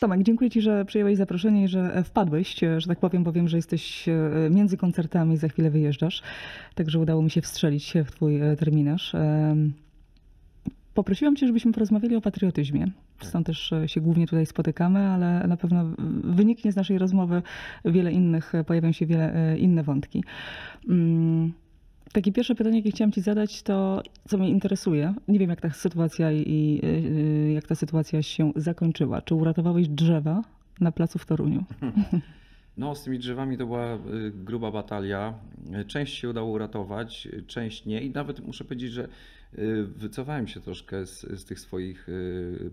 Tomek, dziękuję Ci, że przyjąłeś zaproszenie i że e, wpadłeś, e, że tak powiem, bo wiem, że jesteś e, między koncertami, za chwilę wyjeżdżasz, także udało mi się wstrzelić w Twój terminarz. Poprosiłam Cię, żebyśmy porozmawiali o patriotyzmie. Stąd też się głównie tutaj spotykamy, ale na pewno wyniknie z naszej rozmowy wiele innych, pojawią się wiele inne wątki. Takie pierwsze pytanie, jakie chciałam Ci zadać, to co mnie interesuje. Nie wiem, jak ta sytuacja i y, jak ta sytuacja się zakończyła. Czy uratowałeś drzewa na placu w Toruniu? No, z tymi drzewami to była y, gruba batalia. Część się udało uratować, część nie. I nawet muszę powiedzieć, że y, wycofałem się troszkę z, z tych swoich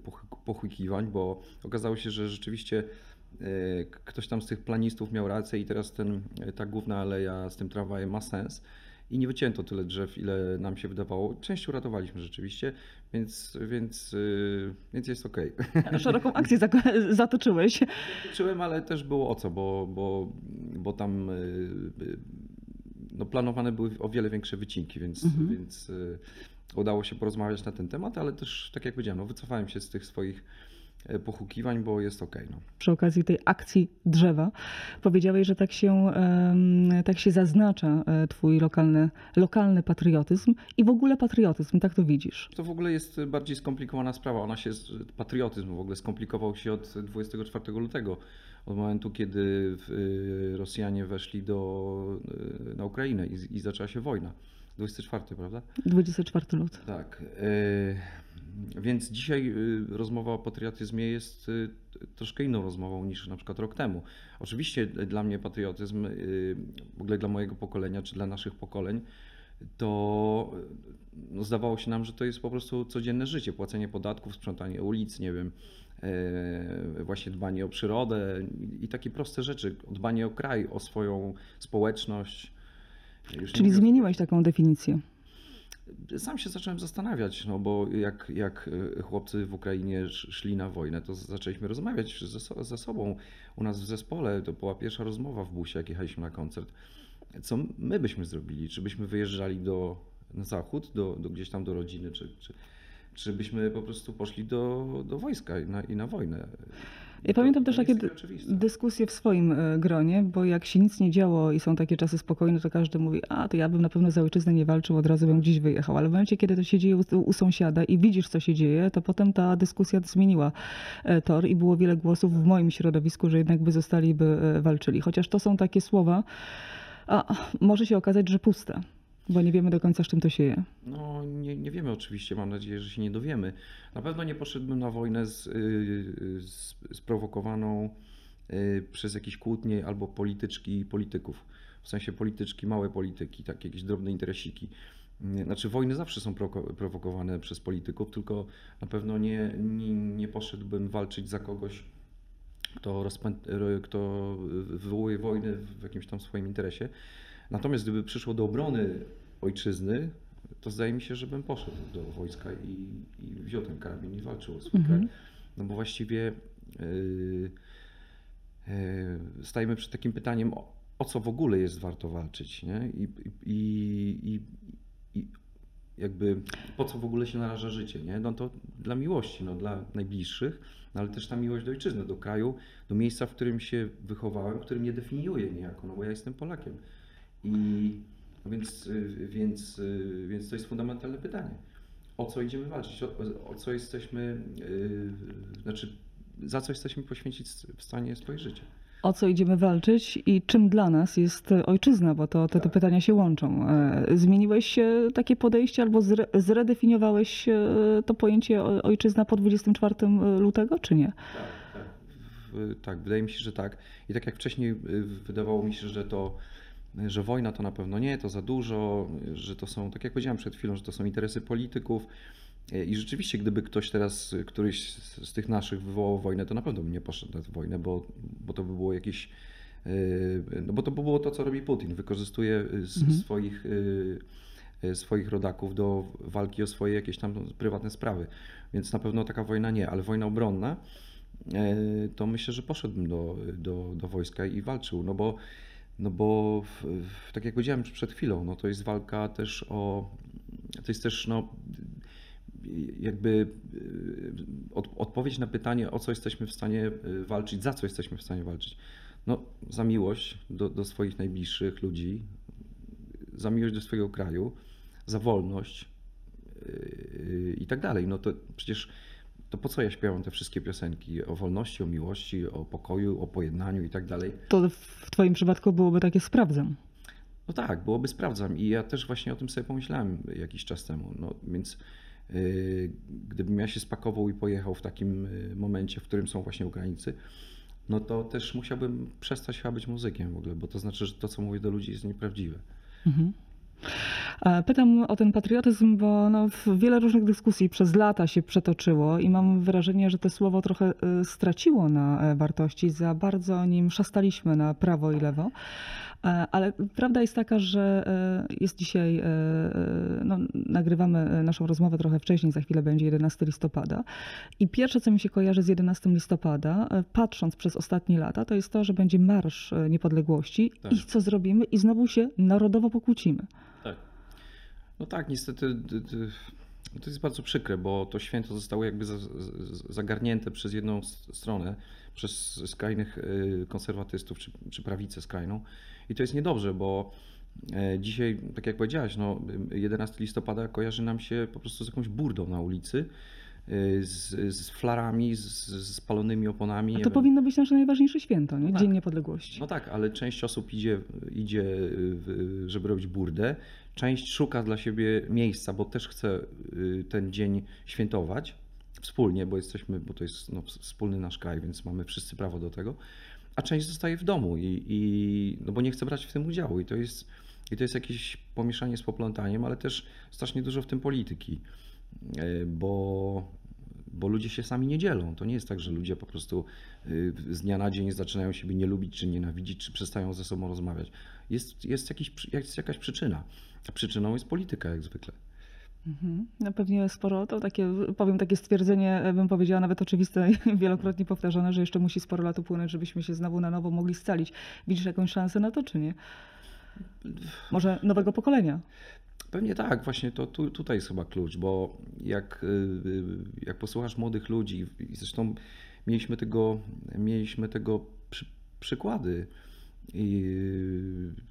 poch- pochukiwań, bo okazało się, że rzeczywiście ktoś tam z tych planistów miał rację i teraz ten, ta główna aleja z tym tramwajem ma sens. I nie wycięto tyle drzew, ile nam się wydawało. Część uratowaliśmy rzeczywiście, więc, więc, y, więc jest okej. Szeroką akcję zatoczyłeś. Czułem, ale też było o co, bo, bo, bo tam y, y, no, planowane były o wiele większe wycinki, więc, Mhm. więc udało się porozmawiać na ten temat, ale też, tak jak powiedziałem, no, wycofałem się z tych swoich pochukiwań, bo jest okej. no. Przy okazji tej akcji drzewa powiedziałeś, że tak się, tak się zaznacza e, twój lokalny, lokalny patriotyzm i w ogóle patriotyzm, tak to widzisz. To w ogóle jest bardziej skomplikowana sprawa. Ona się, patriotyzm w ogóle skomplikował się od 24 lutego, od momentu, kiedy w- Rosjanie weszli do, y, na Ukrainę i, i zaczęła się wojna. 24, prawda? 24 luty. Tak. y, Więc dzisiaj y, rozmowa o patriotyzmie jest y, troszkę inną rozmową niż na przykład rok temu. Oczywiście dla mnie patriotyzm, y, w ogóle dla mojego pokolenia czy dla naszych pokoleń, to y, no, zdawało się nam, że to jest po prostu codzienne życie, płacenie podatków, sprzątanie ulic, nie wiem, y, właśnie dbanie o przyrodę i- takie proste rzeczy, dbanie o kraj, o swoją społeczność. Już Czyli mówię o zmieniłeś taką definicję. Sam się zacząłem zastanawiać, no bo jak, jak e, chłopcy w Ukrainie sz- szli na wojnę, to zaczęliśmy rozmawiać ze, ze sobą. U nas w zespole to była pierwsza rozmowa w busie, jak jechaliśmy na koncert. Co my byśmy zrobili? Czy byśmy wyjeżdżali do, na zachód, do, do gdzieś tam do rodziny, czy, czy, czy byśmy po prostu poszli do, do wojska i na, i na wojnę? Ja pamiętam też takie dyskusje w swoim e, gronie, bo jak się nic nie działo i są takie czasy spokojne, to każdy mówi, a to ja bym na pewno za ojczyznę nie walczył, od razu bym gdzieś wyjechał. Ale w momencie, kiedy to się dzieje u, u sąsiada i widzisz, co się dzieje, to potem ta dyskusja zmieniła e, tor i było wiele głosów w moim środowisku, że jednak by zostali, by e, walczyli. Chociaż to są takie słowa, a może się okazać, że puste, bo nie wiemy do końca, z czym to się je. No, nie, nie wiemy oczywiście, mam nadzieję, że się nie dowiemy. Na pewno nie poszedłbym na wojnę z, yy, z, sprowokowaną yy, przez jakieś kłótnie albo polityczki polityków. W sensie polityczki, małe polityki, takie jakieś drobne interesiki. Znaczy wojny zawsze są prowokowane przez polityków, tylko na pewno nie, nie, nie poszedłbym walczyć za kogoś, kto, rozpę- ro- kto wywołuje wojny w jakimś tam swoim interesie. Natomiast gdyby przyszło do obrony ojczyzny, to zdaje mi się, że bym poszedł do wojska i, i wziął ten karabin i walczył o swój Mhm. kraj. No bo właściwie yy, yy, stajemy przed takim pytaniem, o, o co w ogóle jest warto walczyć, nie? I, i, i, jakby po co w ogóle się naraża życie, nie? No to dla miłości, no dla najbliższych, no ale też ta miłość do ojczyzny, do kraju, do miejsca, w którym się wychowałem, który mnie definiuje niejako, no bo ja jestem Polakiem. I no więc, y, więc, y, więc to jest fundamentalne pytanie. O co idziemy walczyć? O, o co jesteśmy, yy, znaczy za co jesteśmy poświęcić w stanie swoje życie? O co idziemy walczyć i czym dla nas jest e, ojczyzna, bo to, te, te pytania się łączą. E, Zmieniłeś takie podejście albo zre, zredefiniowałeś to pojęcie ojczyzna po 24 lutego, czy nie? Tak, tak. W- tak, wydaje mi się, że tak. I tak jak wcześniej y, wydawało mi się, że to, że wojna to na pewno nie, to za dużo, że to są, tak jak powiedziałem przed chwilą, że to są interesy polityków. I rzeczywiście, gdyby ktoś teraz, któryś z, tych naszych wywołał wojnę, to na pewno bym nie poszedł na tę wojnę, bo, bo to by było jakieś. y, No bo to by było to, co robi Putin. Wykorzystuje s- Mhm. swoich, y, swoich rodaków do walki o swoje jakieś tam prywatne sprawy. Więc na pewno taka wojna nie, ale wojna obronna e, to myślę, że poszedłbym do, do, do wojska i walczył, no bo, no bo w, w, tak jak powiedziałem przed chwilą, no to jest walka też o, to jest też no, jakby y, od, odpowiedź na pytanie, o co jesteśmy w stanie y, walczyć, za co jesteśmy w stanie walczyć. No, za miłość do, do swoich najbliższych ludzi, za miłość do swojego kraju, za wolność yy, i tak dalej. No to przecież to po co ja śpiewam te wszystkie piosenki o wolności, o miłości, o pokoju, o pojednaniu i tak dalej. To w Twoim przypadku byłoby takie sprawdzam. No tak, byłoby sprawdzam i ja też właśnie o tym sobie pomyślałem jakiś czas temu. No więc yy, gdybym ja się spakował i pojechał w takim yy, momencie, w którym są właśnie Ukraińcy, no to też musiałbym przestać chyba być muzykiem w ogóle, bo to znaczy, że to, co mówię do ludzi jest nieprawdziwe. Mhm. E, Pytam o ten patriotyzm, bo no, wiele różnych dyskusji przez lata się przetoczyło i mam wrażenie, że to słowo trochę e, straciło na e, wartości. Za bardzo nim szastaliśmy na prawo i lewo. Ale prawda jest taka, że jest dzisiaj, no, nagrywamy naszą rozmowę trochę wcześniej, za chwilę będzie 11 listopada. I pierwsze, co mi się kojarzy z 11 listopada, patrząc przez ostatnie lata, to jest to, że będzie Marsz Niepodległości Tak. i co zrobimy? I znowu się narodowo pokłócimy. Tak. No tak, niestety to jest bardzo przykre, bo to święto zostało jakby zagarnięte przez jedną stronę, przez skrajnych y, konserwatystów czy, czy prawicę skrajną. I to jest niedobrze, bo e, dzisiaj, tak jak powiedziałaś, no, 11 listopada kojarzy nam się po prostu z jakąś burdą na ulicy, y, z, z flarami, z, z spalonymi oponami. A to powinno być nasze najważniejsze święto, nie? No Dzień tak. Niepodległości. No tak, ale część osób idzie, idzie, w- żeby robić burdę, część szuka dla siebie miejsca, bo też chce y, ten dzień świętować wspólnie, bo jesteśmy, bo to jest no, wspólny nasz kraj, więc mamy wszyscy prawo do tego, a część zostaje w domu i, i no bo nie chce brać w tym udziału i to jest, i to jest jakieś pomieszanie z poplątaniem, ale też strasznie dużo w tym polityki, y, bo bo ludzie się sami nie dzielą. To nie jest tak, że ludzie po prostu y, z dnia na dzień zaczynają siebie nie lubić, czy nienawidzić, czy przestają ze sobą rozmawiać. Jest, jest, jakiś, jest jakaś przyczyna. A przyczyną jest polityka, jak zwykle. Mhm. No pewnie sporo, to takie, powiem takie stwierdzenie, e, bym powiedziała nawet oczywiste, wielokrotnie powtarzane, że jeszcze musi sporo lat upłynąć, żebyśmy się znowu na nowo mogli scalić. Widzisz jakąś szansę na to, czy nie? Może nowego pokolenia? Pewnie tak, właśnie to tu, tutaj jest chyba klucz, bo jak, y, y, jak posłuchasz młodych ludzi, i zresztą mieliśmy tego, mieliśmy tego przy, przykłady. I, y,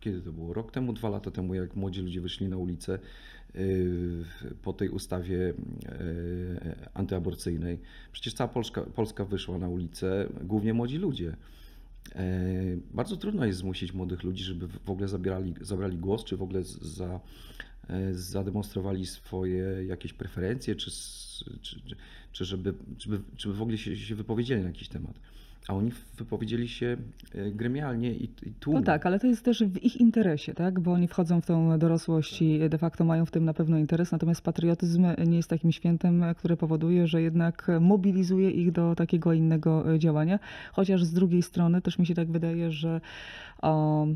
kiedy to było? Rok temu, dwa lata temu, jak młodzi ludzie wyszli na ulicę y, po tej ustawie y, antyaborcyjnej. Przecież cała Polska, Polska wyszła na ulicę, głównie młodzi ludzie. E, Bardzo trudno jest zmusić młodych ludzi, żeby w ogóle zabierali, zabrali głos, czy w ogóle za, e, zademonstrowali swoje jakieś preferencje, czy, czy, czy żeby, żeby, żeby w ogóle się, się wypowiedzieli na jakiś temat. A oni wypowiedzieli się e, gremialnie i, i tłumnie. No tak, ale to jest też w ich interesie, tak? Bo oni wchodzą w tą dorosłość i de facto mają w tym na pewno interes, natomiast patriotyzm nie jest takim świętem, które powoduje, że jednak mobilizuje ich do takiego innego e, działania. Chociaż z drugiej strony też mi się tak wydaje, że o,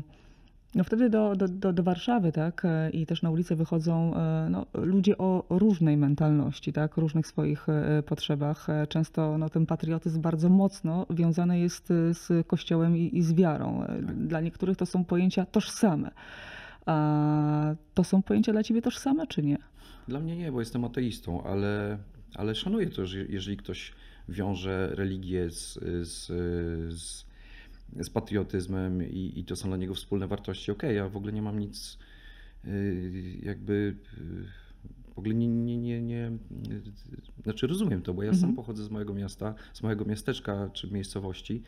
no wtedy do, do, do, do Warszawy, tak, e, i też na ulicę wychodzą e, no, ludzie o różnej mentalności, tak, różnych swoich e, potrzebach. Często no, ten patriotyzm bardzo mocno wiązany jest z Kościołem i, i z wiarą. E, Dla niektórych to są pojęcia tożsame. A to są pojęcia dla ciebie tożsame, czy nie? Dla mnie nie, bo jestem ateistą, ale, ale szanuję to, że jeżeli ktoś wiąże religię z, z, z, z patriotyzmem i, i to są dla niego wspólne wartości. Okej, ja w ogóle nie mam nic y, jakby y, w ogóle nie, nie, nie, nie znaczy rozumiem to, bo ja sam Mhm. pochodzę z małego miasta, z małego miasteczka czy miejscowości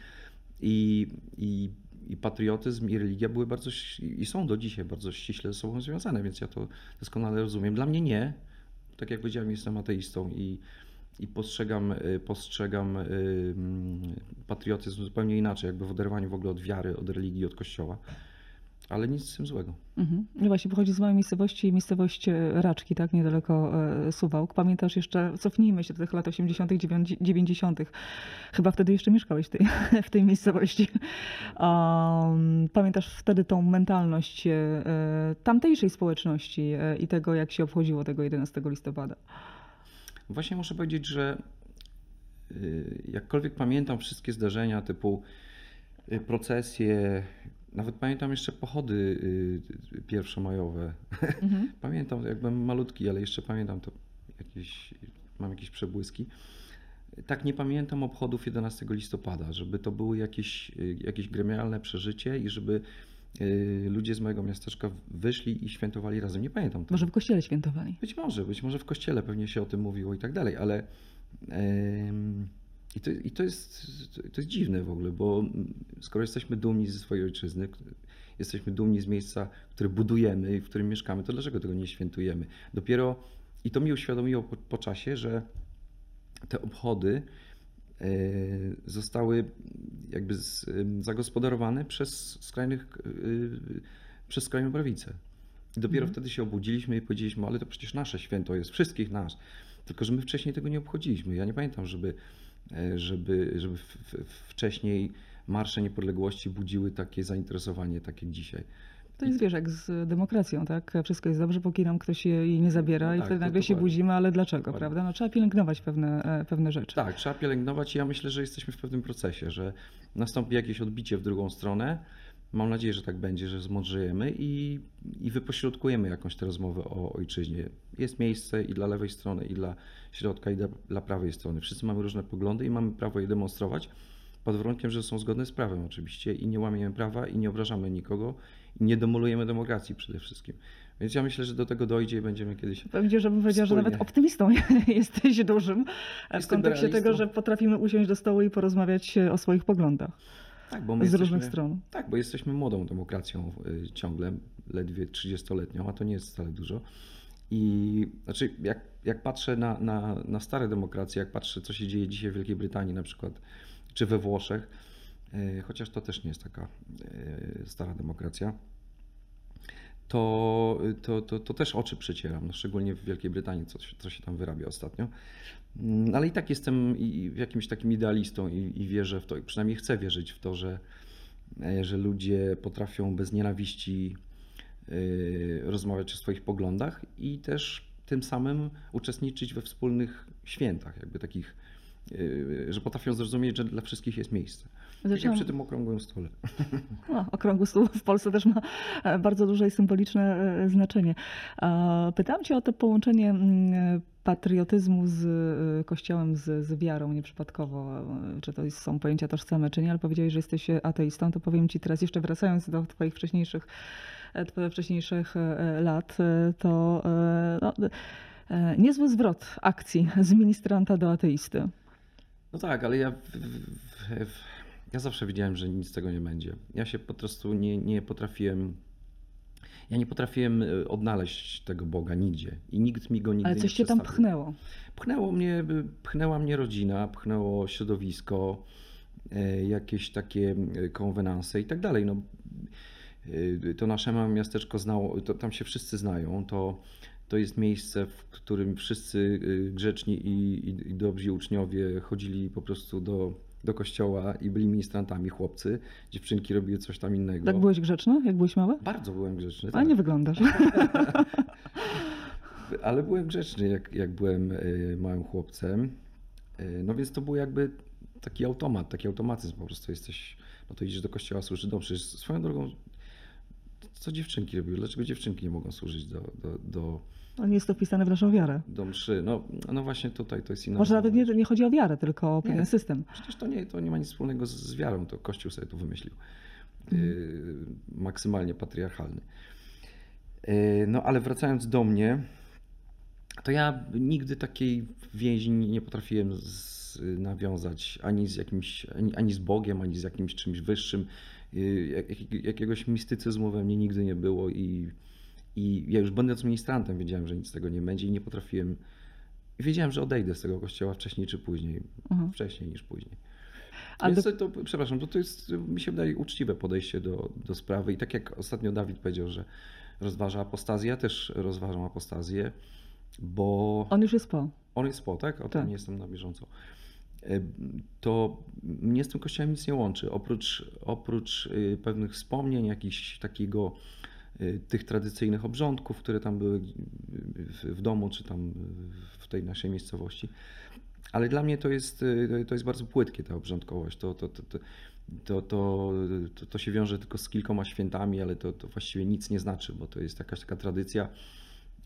i, i, i patriotyzm i religia były bardzo i są do dzisiaj bardzo ściśle ze sobą związane, więc ja to doskonale rozumiem. Dla mnie nie. Tak jak powiedziałem, jestem ateistą i, i postrzegam, y, postrzegam y, mm, patriotyzm zupełnie inaczej, jakby w oderwaniu w ogóle od wiary, od religii, od kościoła. Ale nic z tym złego. Mhm. No właśnie, pochodzi z małej miejscowości, miejscowość e, Raczki, tak, niedaleko e, Suwałk. Pamiętasz jeszcze, cofnijmy się do tych lat 80., 90. Chyba wtedy jeszcze mieszkałeś w tej, miejscowości. Um, pamiętasz wtedy tą mentalność e, tamtejszej społeczności i tego, jak się obchodziło tego 11 listopada? Właśnie muszę powiedzieć, że y, jakkolwiek pamiętam wszystkie zdarzenia typu y, procesje, nawet pamiętam jeszcze pochody y, pierwszomajowe. Mhm. Pamiętam, jak byłem malutki, ale jeszcze pamiętam to jakieś, mam jakieś przebłyski. Tak nie pamiętam obchodów 11 listopada, żeby to były jakieś, jakieś gremialne przeżycie i żeby ludzie z mojego miasteczka wyszli i świętowali razem. Nie pamiętam tego. Może w kościele świętowali. Być może, być może w kościele pewnie się o tym mówiło i tak dalej, ale i, to, i to, jest, to jest dziwne w ogóle, bo skoro jesteśmy dumni ze swojej ojczyzny, jesteśmy dumni z miejsca, które budujemy i w którym mieszkamy, to dlaczego tego nie świętujemy? Dopiero i to mi uświadomiło po, po czasie, że te obchody zostały jakby zagospodarowane przez skrajnych, y, przez skrajną prawicę. I dopiero Mhm. wtedy się obudziliśmy i powiedzieliśmy, ale to przecież nasze święto jest, wszystkich nas. Tylko, że my wcześniej tego nie obchodziliśmy. Ja nie pamiętam, żeby, e, żeby, żeby w, w, wcześniej marsze niepodległości budziły takie zainteresowanie, tak jak dzisiaj. To jest wiesz, jak z demokracją, tak? Wszystko jest dobrze, póki nam ktoś jej nie zabiera No i tak, wtedy nagle się budzimy, ale dlaczego, Dokładnie. prawda? No trzeba pielęgnować pewne, e, pewne rzeczy. Tak, trzeba pielęgnować i ja myślę, że jesteśmy w pewnym procesie, że nastąpi jakieś odbicie w drugą stronę. Mam nadzieję, że tak będzie, że zmądrzejemy i, i wypośrodkujemy jakąś tę rozmowę o ojczyźnie. Jest miejsce i dla lewej strony, i dla środka, i dla, dla prawej strony. Wszyscy mamy różne poglądy i mamy prawo je demonstrować, pod warunkiem, że są zgodne z prawem oczywiście i nie łamiemy prawa i nie obrażamy nikogo i nie demolujemy demokracji przede wszystkim. Więc ja myślę, że do tego dojdzie i będziemy kiedyś Powiedział, żebym powiedziała, że Wspólnie. nawet optymistą jesteś dużym e, w Jestem kontekście tego, realistą. że potrafimy usiąść do stołu i porozmawiać e, o swoich poglądach tak, bo my z różnych jesteśmy- stron. Tak, bo jesteśmy młodą demokracją y, ciągle, ledwie 30-letnią, a to nie jest wcale dużo. I znaczy, jak, jak patrzę na, na, na stare demokracje, jak patrzę, co się dzieje dzisiaj w Wielkiej Brytanii na przykład, czy we Włoszech, chociaż to też nie jest taka y, stara demokracja, to, to, to, to też oczy przecieram, no szczególnie w Wielkiej Brytanii, co, co się tam wyrabia ostatnio. Mm, Ale i tak jestem jakimś takim idealistą i, i wierzę w to, przynajmniej chcę wierzyć w to, że, e, że ludzie potrafią bez nienawiści rozmawiać o swoich poglądach i też tym samym uczestniczyć we wspólnych świętach, jakby takich, że potrafią zrozumieć, że dla wszystkich jest miejsce. Zaczęłam- przy tym okrągłym stole. No, okrągły stół w Polsce też ma e, bardzo duże i symboliczne e, znaczenie. Pytałam cię o to połączenie mm, patriotyzmu z e, kościołem, z, z wiarą nieprzypadkowo. Czy to są pojęcia tożsame, czy nie, ale powiedziałeś, że jesteś ateistą, to powiem ci teraz jeszcze wracając do twoich wcześniejszych, twoich wcześniejszych lat, to no, niezły zwrot akcji z ministranta do ateisty. No tak, ale ja, w, w, w, ja zawsze wiedziałem, że nic z tego nie będzie. Ja się po prostu nie, nie potrafiłem. Ja nie potrafiłem e, odnaleźć tego Boga nigdzie i nikt mi go nigdy Ale nie coś cię tam pchnęło. Pchnęło mnie, pchnęła mnie rodzina, pchnęło środowisko, e, jakieś takie e, konwenanse i tak dalej. No, e, to nasze małe miasteczko znało, to, tam się wszyscy znają, to, to jest miejsce, w którym wszyscy e, grzeczni i, i, i dobrzy uczniowie chodzili po prostu do, do kościoła i byli ministrantami chłopcy, dziewczynki robiły coś tam innego. Tak byłeś grzeczny, jak byłeś mały? Bardzo byłem grzeczny. A tak. nie wyglądasz. Ale byłem grzeczny, jak, jak byłem y, małym chłopcem. Y, No więc to był jakby taki automat, taki automatyzm po prostu jesteś, no to idziesz do kościoła, służysz do mszy. Swoją drogą, co dziewczynki robiły? Dlaczego dziewczynki nie mogą służyć do, do, do, Ale nie jest to wpisane w naszą wiarę. do mszy? No, no właśnie tutaj to jest inna Może nawet nie, nie chodzi o wiarę, tylko o pewien system. Przecież to nie, to nie ma nic wspólnego z, z wiarą, to Kościół sobie to wymyślił. Mhm. Yy, maksymalnie patriarchalny. Yy, no ale wracając do mnie, to ja nigdy takiej więzi nie potrafiłem z, nawiązać ani z jakimś, ani, ani z Bogiem, ani z jakimś czymś wyższym. Jak, jak, jakiegoś mistycyzmu we mnie nigdy nie było i, i ja już będąc ministrantem wiedziałem, że nic z tego nie będzie i nie potrafiłem. i Wiedziałem, że odejdę z tego kościoła wcześniej czy później. Mhm. Wcześniej niż później. Ale Więc do- to, przepraszam, to, to jest, mi się wydaje, uczciwe podejście do, do sprawy. I tak jak ostatnio Dawid powiedział, że rozważa apostazję, ja też rozważam apostazję, bo On już jest po. on jest po, tak? O tym Tak. nie jestem na bieżąco. E, To mnie z tym kościołem nic nie łączy. Oprócz, oprócz y, pewnych wspomnień, jakichś takiego tych tradycyjnych obrządków, które tam były w, domu, czy tam w tej naszej miejscowości. Ale dla mnie to jest, y, to jest bardzo płytkie ta obrządkowość. To, to, to, to, to, to się wiąże tylko z kilkoma świętami, ale to, to właściwie nic nie znaczy, bo to jest jakaś taka tradycja,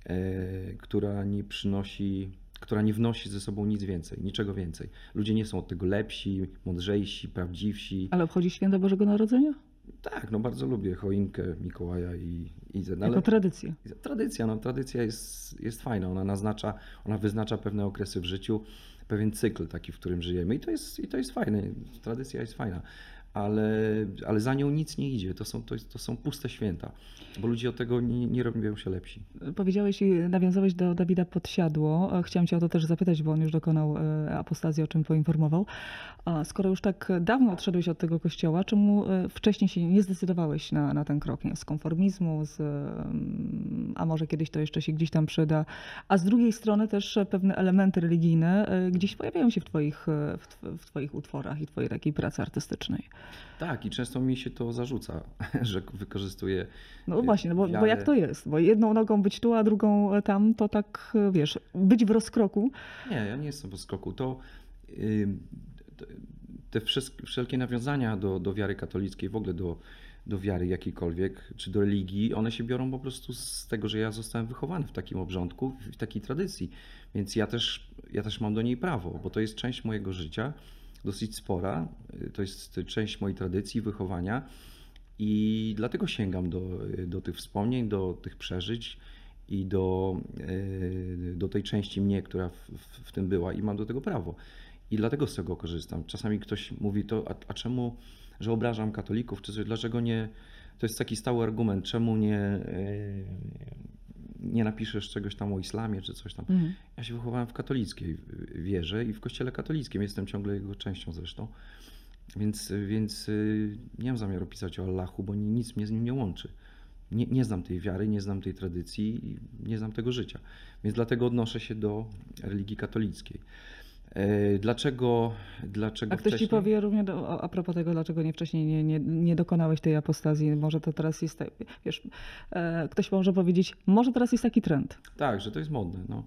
e, która nie przynosi która nie wnosi ze sobą nic więcej, niczego więcej. Ludzie nie są od tego lepsi, mądrzejsi, prawdziwsi. Ale obchodzi święto Bożego Narodzenia? Tak, no bardzo lubię choinkę Mikołaja i, i no, ale Jako tradycję. tradycja, no tradycja jest, jest fajna, ona naznacza, ona wyznacza pewne okresy w życiu, pewien cykl taki, w którym żyjemy i to jest, i to jest fajne, tradycja jest fajna, ale, ale za nią nic nie idzie, to są, to, to są puste święta, bo ludzie od tego nie, nie robią się lepsi. Powiedziałeś i nawiązałeś do Dawida Podsiadło. Chciałam cię o to też zapytać, bo on już dokonał e, apostazji, o czym poinformował. A skoro już tak dawno odszedłeś od tego kościoła, czemu e, wcześniej się nie zdecydowałeś na, na ten krok? Nie? Z konformizmu, z, mm, a może kiedyś to jeszcze się gdzieś tam przyda. A z drugiej strony też pewne elementy religijne e, gdzieś pojawiają się w twoich, w, w twoich utworach i twojej takiej pracy artystycznej. Tak, i często mi się to zarzuca, że wykorzystuję. No właśnie, no bo, bo jak to jest? Bo jedną nogą być tu, a drugą tam, to tak, e, wiesz, być w rozkroku. Nie, ja nie jestem w skoku. To te wszelkie nawiązania do, do wiary katolickiej, w ogóle do, do wiary jakiejkolwiek, czy do religii, one się biorą po prostu z tego, że ja zostałem wychowany w takim obrządku, w takiej tradycji. Więc ja też, ja też mam do niej prawo, bo to jest część mojego życia, dosyć spora. To jest część mojej tradycji, wychowania. I dlatego sięgam do, do tych wspomnień, do tych przeżyć i do, e, do tej części mnie, która w, w, w tym była i mam do tego prawo. I dlatego z tego korzystam. Czasami ktoś mówi to, a, a czemu, że obrażam katolików, czy coś, dlaczego nie, to jest taki stały argument, czemu nie, e, nie napiszesz czegoś tam o islamie, czy coś tam. Mhm. Ja się wychowałem w katolickiej wierze i w kościele katolickim, jestem ciągle jego częścią zresztą. Więc, więc y, nie mam zamiaru pisać o Allahu, bo nic mnie z nim nie łączy. Nie, nie znam tej wiary, nie znam tej tradycji i nie znam tego życia. Więc dlatego odnoszę się do religii katolickiej. E, Dlaczego, dlaczego A ktoś ci wcześniej? powie równie do, a- propos tego, dlaczego nie wcześniej nie, nie, nie dokonałeś tej apostazji, może to teraz jest, tak- wiesz, e, ktoś może powiedzieć, może teraz jest taki trend. Tak, że to jest modne. No.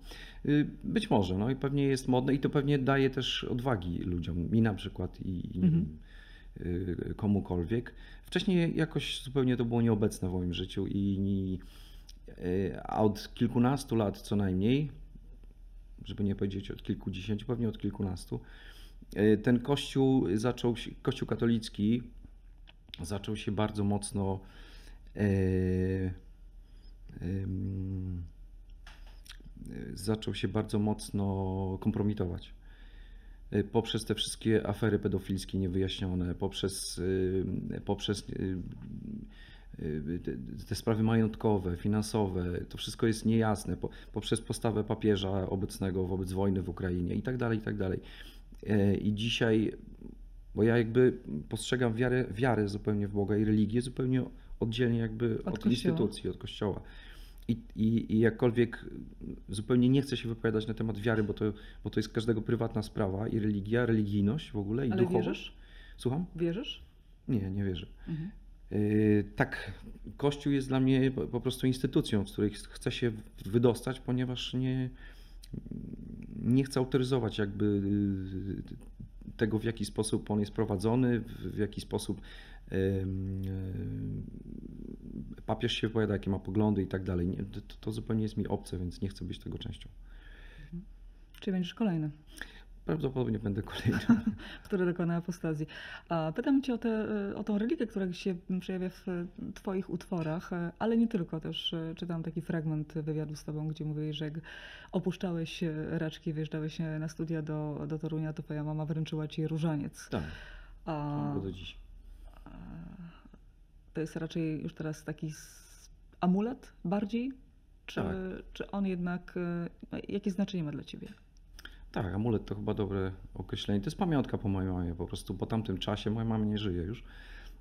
Y, Być może, no i pewnie jest modne i to pewnie daje też odwagi ludziom, mi na przykład i, i Mhm. y, komukolwiek. Wcześniej jakoś zupełnie to było nieobecne w moim życiu i, i y, a od kilkunastu lat co najmniej, żeby nie powiedzieć od kilkudziesięciu, pewnie od kilkunastu, y, ten kościół zaczął się, kościół katolicki zaczął się bardzo mocno ym, y, zaczął się bardzo mocno kompromitować. Y, Poprzez te wszystkie afery pedofilskie niewyjaśnione, poprzez, y, poprzez te- te sprawy majątkowe, finansowe, to wszystko jest niejasne, po- poprzez postawę papieża obecnego wobec wojny w Ukrainie i tak dalej, i tak dalej. Y, I dzisiaj, bo ja jakby postrzegam wiarę, wiarę zupełnie w Boga i religię zupełnie oddzielnie jakby Od od, instytucji, od Kościoła. I, i, I jakkolwiek zupełnie nie chcę się wypowiadać na temat wiary, bo to, bo to jest każdego prywatna sprawa i religia, religijność w ogóle i Ale duchowość. wierzysz? Słucham? Wierzysz? Nie, nie wierzę. Mhm. Yy, tak, Kościół jest dla mnie po, prostu instytucją, z której ch- chcę się wydostać, ponieważ nie, nie chcę autoryzować jakby yy, tego, w jaki sposób on jest prowadzony, w, jaki sposób yy, papież się wypowiada, jakie ma poglądy i tak dalej. To, zupełnie jest mi obce, więc nie chcę być tego częścią. Czy będziesz kolejny, Prawdopodobnie będę kolejny. który dokona apostazji? A pytam cię o, tę o tą religię, która się przejawia w twoich utworach, e, ale nie tylko. Też e, czytam taki fragment wywiadu z tobą, gdzie mówiłeś, że jak opuszczałeś e, raczki, wjeżdżałeś e, na studia do, do Torunia, to twoja mama wręczyła ci różaniec. Tak, A, bo do dziś. to jest raczej już teraz taki amulet bardziej? Czy, Tak. czy on jednak, e, no, jakie znaczenie ma dla ciebie? Tak, amulet to chyba dobre określenie. To jest pamiątka po mojej mamie, po prostu po tamtym czasie. Moja mama nie żyje już,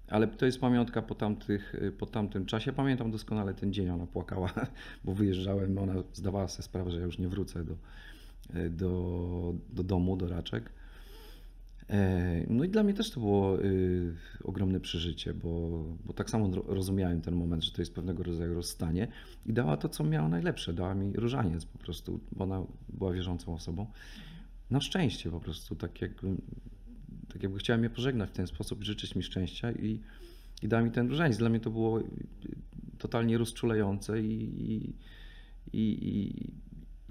ale to jest pamiątka po, tamtych, po tamtym czasie. Pamiętam doskonale ten dzień, ona płakała, bo wyjeżdżałem, ona zdawała sobie sprawę, że ja już nie wrócę do, do, do domu, do raczek. E, No i dla mnie też to było y, ogromne przeżycie, bo, bo tak samo ro- rozumiałem ten moment, że to jest pewnego rodzaju rozstanie i dała to, co miała najlepsze. Dała mi różaniec po prostu, bo ona była wierzącą osobą. Na szczęście po prostu, tak jakby, tak jakby chciała mnie pożegnać w ten sposób, życzyć mi szczęścia i, i dała mi ten różaniec. Dla mnie to było y, totalnie rozczulające i, i, i, i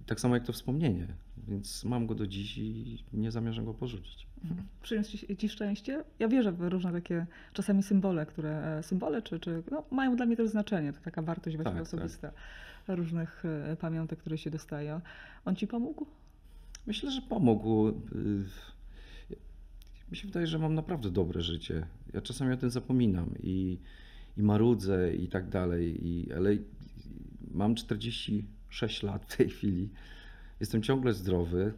tak samo jak to wspomnienie. więc mam go do dziś i nie zamierzam go porzucić. Przyniósł ci, ci szczęście? Ja wierzę w różne takie czasami symbole, które e, symbole czy, czy no, mają dla mnie też znaczenie. To taka wartość właśnie Tak, tak. osobista różnych e, pamiątek, które się dostaje. On ci pomógł? Myślę, że pomógł. Y, Mi się wydaje, że mam naprawdę dobre życie. Ja czasami o tym zapominam i, i marudzę i tak dalej, i, ale mam 46 lat w tej chwili. Jestem ciągle zdrowy.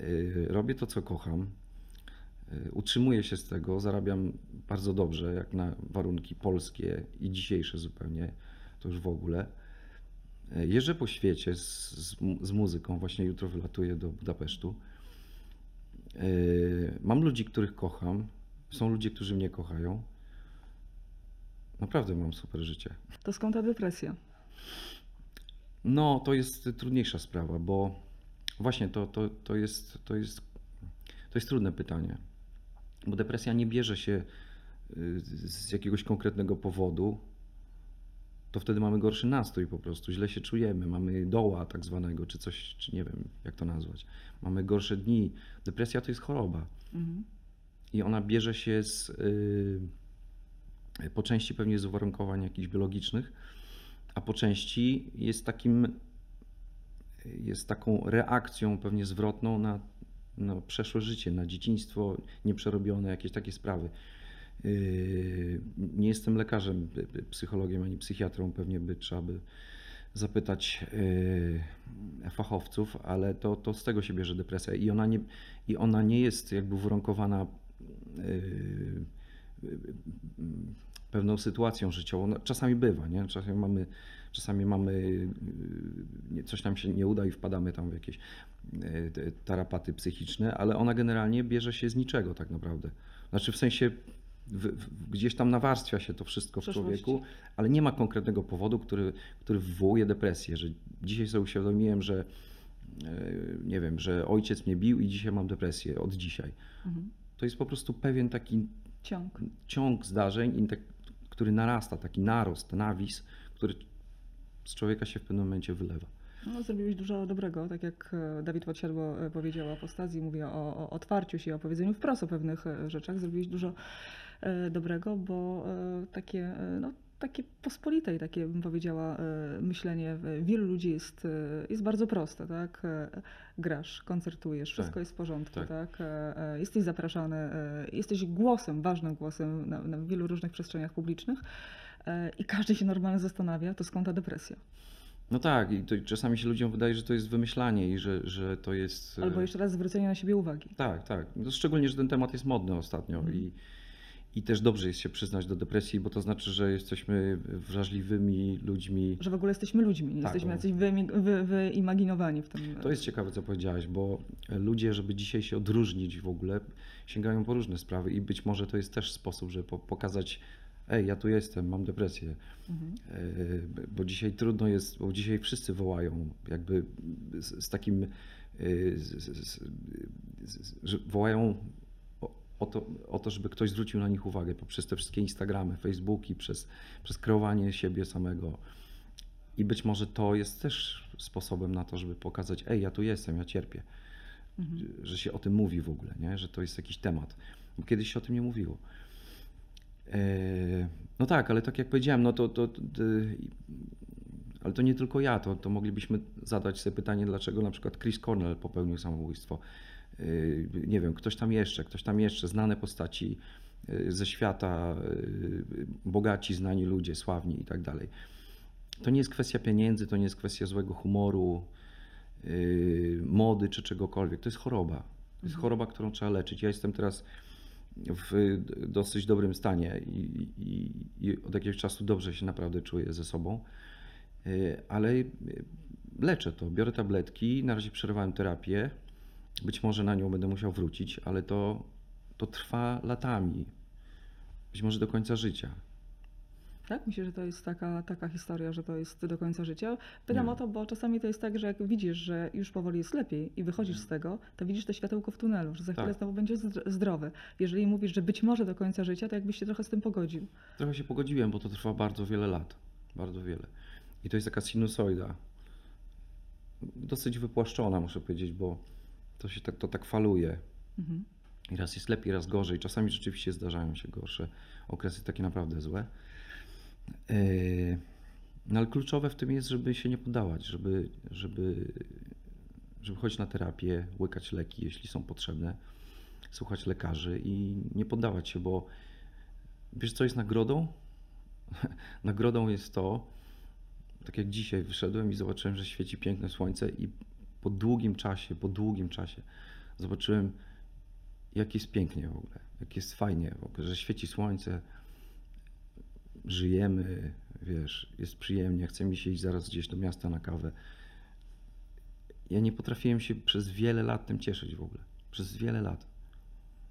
y, Robię to, co kocham. Y, Utrzymuję się z tego, zarabiam bardzo dobrze, jak na warunki polskie i dzisiejsze zupełnie, to już w ogóle. Y, Jeżdżę po świecie z, z, z muzyką, właśnie jutro wylatuję do Budapesztu. Y, Mam ludzi, których kocham, są ludzie, którzy mnie kochają. Naprawdę mam super życie. To skąd ta depresja? No, to jest trudniejsza sprawa, bo właśnie to, to, to, jest, to, jest, to jest trudne pytanie. Bo depresja nie bierze się y, z jakiegoś konkretnego powodu. To wtedy mamy gorszy nastrój po prostu, źle się czujemy, mamy doła tak zwanego, czy coś, czy nie wiem jak to nazwać. Mamy gorsze dni. Depresja to jest choroba. Mhm. I ona bierze się z, y, po części pewnie z uwarunkowań jakichś biologicznych, a po części jest takim, jest taką reakcją pewnie zwrotną na, na przeszłe życie, na dzieciństwo nieprzerobione, jakieś takie sprawy. Y, Nie jestem lekarzem, psychologiem ani psychiatrą, pewnie by trzeba by zapytać y, fachowców, ale to, to z tego się bierze depresja i ona nie, i ona nie jest jakby uwarunkowana y, y, pewną sytuacją życiową. No, czasami bywa, nie? Czasami mamy, czasami mamy y, coś nam się nie uda i wpadamy tam w jakieś y, tarapaty psychiczne, ale ona generalnie bierze się z niczego tak naprawdę. Znaczy w sensie w, w, gdzieś tam nawarstwia się to wszystko w człowieku, ale nie ma konkretnego powodu, który, który wywołuje depresję, że dzisiaj sobie uświadomiłem, że e, nie wiem, że ojciec mnie bił i dzisiaj mam depresję od dzisiaj. Mhm. To jest po prostu pewien taki Ciąg. ciąg zdarzeń, tak, który narasta, taki narost, nawis, który z człowieka się w pewnym momencie wylewa. No, zrobiłeś dużo dobrego, tak jak e, Dawid Podsiadło e, powiedział o apostazji, mówię o, o otwarciu się, o powiedzeniu wprost o pewnych e, rzeczach. Zrobiłeś dużo dobrego, bo takie, no, takie pospolite i takie, bym powiedziała, myślenie wielu ludzi jest, jest bardzo proste, tak? Grasz, koncertujesz, wszystko Tak, jest w porządku, tak. tak? Jesteś zapraszany, jesteś głosem, ważnym głosem na, na wielu różnych przestrzeniach publicznych i każdy się normalnie zastanawia, to skąd ta depresja? No tak, i to czasami się ludziom wydaje, że to jest wymyślanie i że, że to jest. e, Albo jeszcze raz zwrócenie na siebie uwagi. Tak, tak. No, szczególnie, że ten temat jest modny ostatnio Mhm. i, i też dobrze jest się przyznać do depresji, bo to znaczy, że jesteśmy wrażliwymi ludźmi. Że w ogóle jesteśmy ludźmi, nie Tak, jesteśmy no. jacyś wy, wyimaginowani w tym. To jest ciekawe, co powiedziałaś, bo ludzie, żeby dzisiaj się odróżnić w ogóle, sięgają po różne sprawy i być może to jest też sposób, żeby po- pokazać, ej, ja tu jestem, mam depresję. Mhm. E, Bo dzisiaj trudno jest, bo dzisiaj wszyscy wołają, jakby z, z takim, e, z, z, że wołają o, o, to, o to, żeby ktoś zwrócił na nich uwagę poprzez te wszystkie Instagramy, Facebooki, przez, przez kreowanie siebie samego. I być może to jest też sposobem na to, żeby pokazać, ej, ja tu jestem, ja cierpię. Mhm. Że się o tym mówi w ogóle, nie? że to jest jakiś temat. Bo kiedyś się o tym nie mówiło. E, No tak, ale tak jak powiedziałem, no to, to, to, ale to nie tylko ja, to, to moglibyśmy zadać sobie pytanie, dlaczego na przykład Chris Cornell popełnił samobójstwo. E, Nie wiem, ktoś tam jeszcze, ktoś tam jeszcze, znane postaci e, ze świata, bogaci, znani ludzie, sławni i tak dalej. To nie jest kwestia pieniędzy, to nie jest kwestia złego humoru, mody czy czegokolwiek. To jest choroba. To jest choroba, którą trzeba leczyć. Ja jestem teraz w dosyć dobrym stanie i, i, i od jakiegoś czasu dobrze się naprawdę czuję ze sobą, Yy, ale yy, leczę to. Biorę tabletki, na razie przerwałem terapię. Być może na nią będę musiał wrócić, ale to, to trwa latami. Być może do końca życia. Tak? Myślę, że to jest taka, taka historia, że to jest do końca życia. Pytam Nie. o to, bo czasami to jest tak, że jak widzisz, że już powoli jest lepiej i wychodzisz z tego, to widzisz to światełko w tunelu, że za chwilę Tak. znowu będziesz zdr- zdrowy. Jeżeli mówisz, że być może do końca życia, to jakbyś się trochę z tym pogodził. Trochę się pogodziłem, bo to trwa bardzo wiele lat. Bardzo wiele. I to jest taka sinusoida. dosyć wypłaszczona, muszę powiedzieć, bo to się tak, to tak faluje. Mhm. I raz jest lepiej, raz gorzej. Czasami rzeczywiście zdarzają się gorsze okresy, takie naprawdę złe. Yy, No ale kluczowe w tym jest, żeby się nie poddawać, żeby, żeby, żeby chodzić na terapię, łykać leki, jeśli są potrzebne, słuchać lekarzy i nie poddawać się, bo wiesz, co jest nagrodą? nagrodą jest to, tak jak dzisiaj wyszedłem i zobaczyłem, że świeci piękne słońce i po długim czasie, po długim czasie zobaczyłem, jak jest pięknie w ogóle, jak jest fajnie w ogóle, że świeci słońce, żyjemy, wiesz, jest przyjemnie, chce mi się iść zaraz gdzieś do miasta na kawę. Ja nie potrafiłem się przez wiele lat tym cieszyć w ogóle. Przez wiele lat.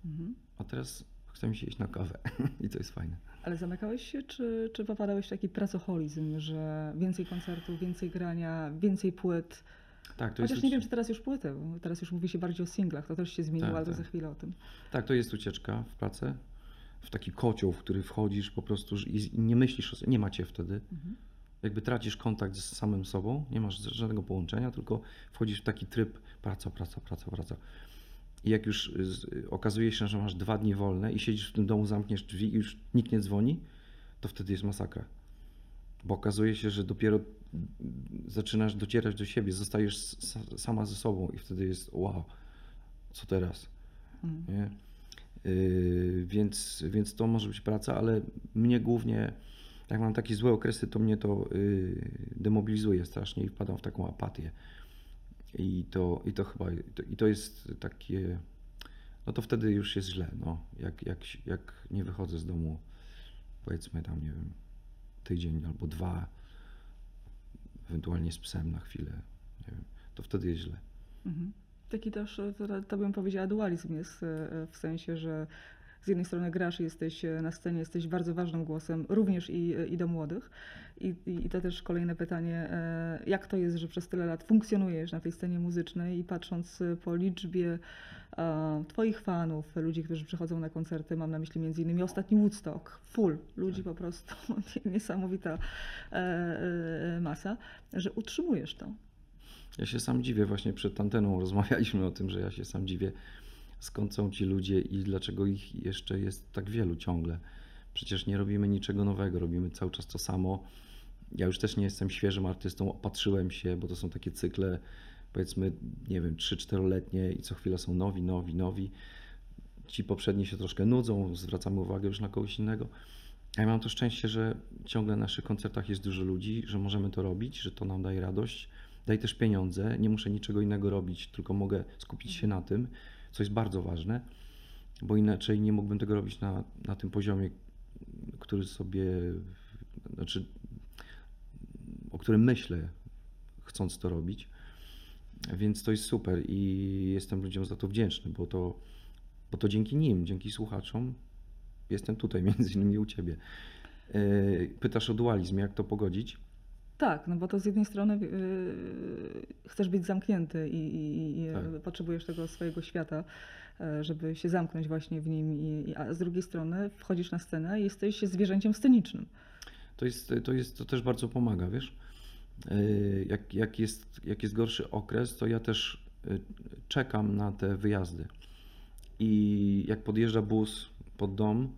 Mhm. A teraz chce mi się iść na kawę i to jest fajne. Ale zamykałeś się, czy, czy popadałeś w taki pracoholizm, że więcej koncertów, więcej grania, więcej płyt? Tak, to Chociaż jest nie wiem, czy teraz już płyty, bo teraz już mówi się bardziej o singlach, to też się zmieniło, Tak, ale tak. za chwilę o tym. Tak, to jest ucieczka w pracę, w taki kocioł, w który wchodzisz po prostu i nie myślisz, o sobie, nie macie wtedy. Mhm. Jakby tracisz kontakt z samym sobą, nie masz żadnego połączenia, tylko wchodzisz w taki tryb praca, praca, praca, praca. I jak już y, z- okazuje się, że masz dwa dni wolne i siedzisz w tym domu, zamkniesz drzwi i już nikt nie dzwoni, to wtedy jest masakra. Bo okazuje się, że dopiero zaczynasz docierać do siebie, zostajesz sama ze sobą i wtedy jest wow, co teraz? Mhm. Nie? Yy, więc, więc to może być praca, ale mnie głównie, jak mam takie złe okresy, to mnie to yy, demobilizuje strasznie i wpadam w taką apatię. I to, i to chyba, i to, jest takie, no to wtedy już jest źle, no. Jak, jak, jak nie wychodzę z domu, powiedzmy tam, nie wiem, tydzień albo dwa, ewentualnie z psem na chwilę, nie wiem, to wtedy jest źle. Mhm. Taki też, e, to, bym powiedziała, dualizm jest e, w sensie, że z jednej strony grasz jesteś e, na scenie, jesteś bardzo ważnym głosem, również i, i do młodych. I, i, to też kolejne pytanie, e, jak to jest, że przez tyle lat funkcjonujesz na tej scenie muzycznej i patrząc e, po liczbie e, Twoich fanów, ludzi, którzy przychodzą na koncerty, mam na myśli między innymi ostatni Woodstock, full, ludzi po prostu, niesamowita e, e, masa, że utrzymujesz to. Ja się sam dziwię, właśnie przed anteną rozmawialiśmy o tym, że ja się sam dziwię, skąd są ci ludzie i dlaczego ich jeszcze jest tak wielu ciągle. Przecież nie robimy niczego nowego, robimy cały czas to samo. Ja już też nie jestem świeżym artystą, opatrzyłem się, bo to są takie cykle, powiedzmy, nie wiem, 3-4-letnie i co chwila są nowi, nowi, nowi. Ci poprzedni się troszkę nudzą, zwracamy uwagę już na kogoś innego. Ja mam to szczęście, że ciągle na naszych koncertach jest dużo ludzi, że możemy to robić, że to nam daje radość, daje też pieniądze, nie muszę niczego innego robić, tylko mogę skupić się na tym, co jest bardzo ważne, bo inaczej nie mógłbym tego robić na, na tym poziomie, który sobie, znaczy, o którym myślę, chcąc to robić. Więc to jest super i jestem ludziom za to wdzięczny, bo to, bo to dzięki nim, dzięki słuchaczom jestem tutaj, między innymi u Ciebie. Yy, Pytasz o dualizm, jak to pogodzić? Tak, no bo to z jednej strony yy, chcesz być zamknięty i, i, i Tak. potrzebujesz tego swojego świata, yy, żeby się zamknąć właśnie w nim, i, a z drugiej strony wchodzisz na scenę i jesteś zwierzęciem scenicznym. To jest, to jest, to też bardzo pomaga, wiesz? Yy, Jak, jak, jest, jak jest gorszy okres, to ja też yy, czekam na te wyjazdy. I jak podjeżdża bus pod dom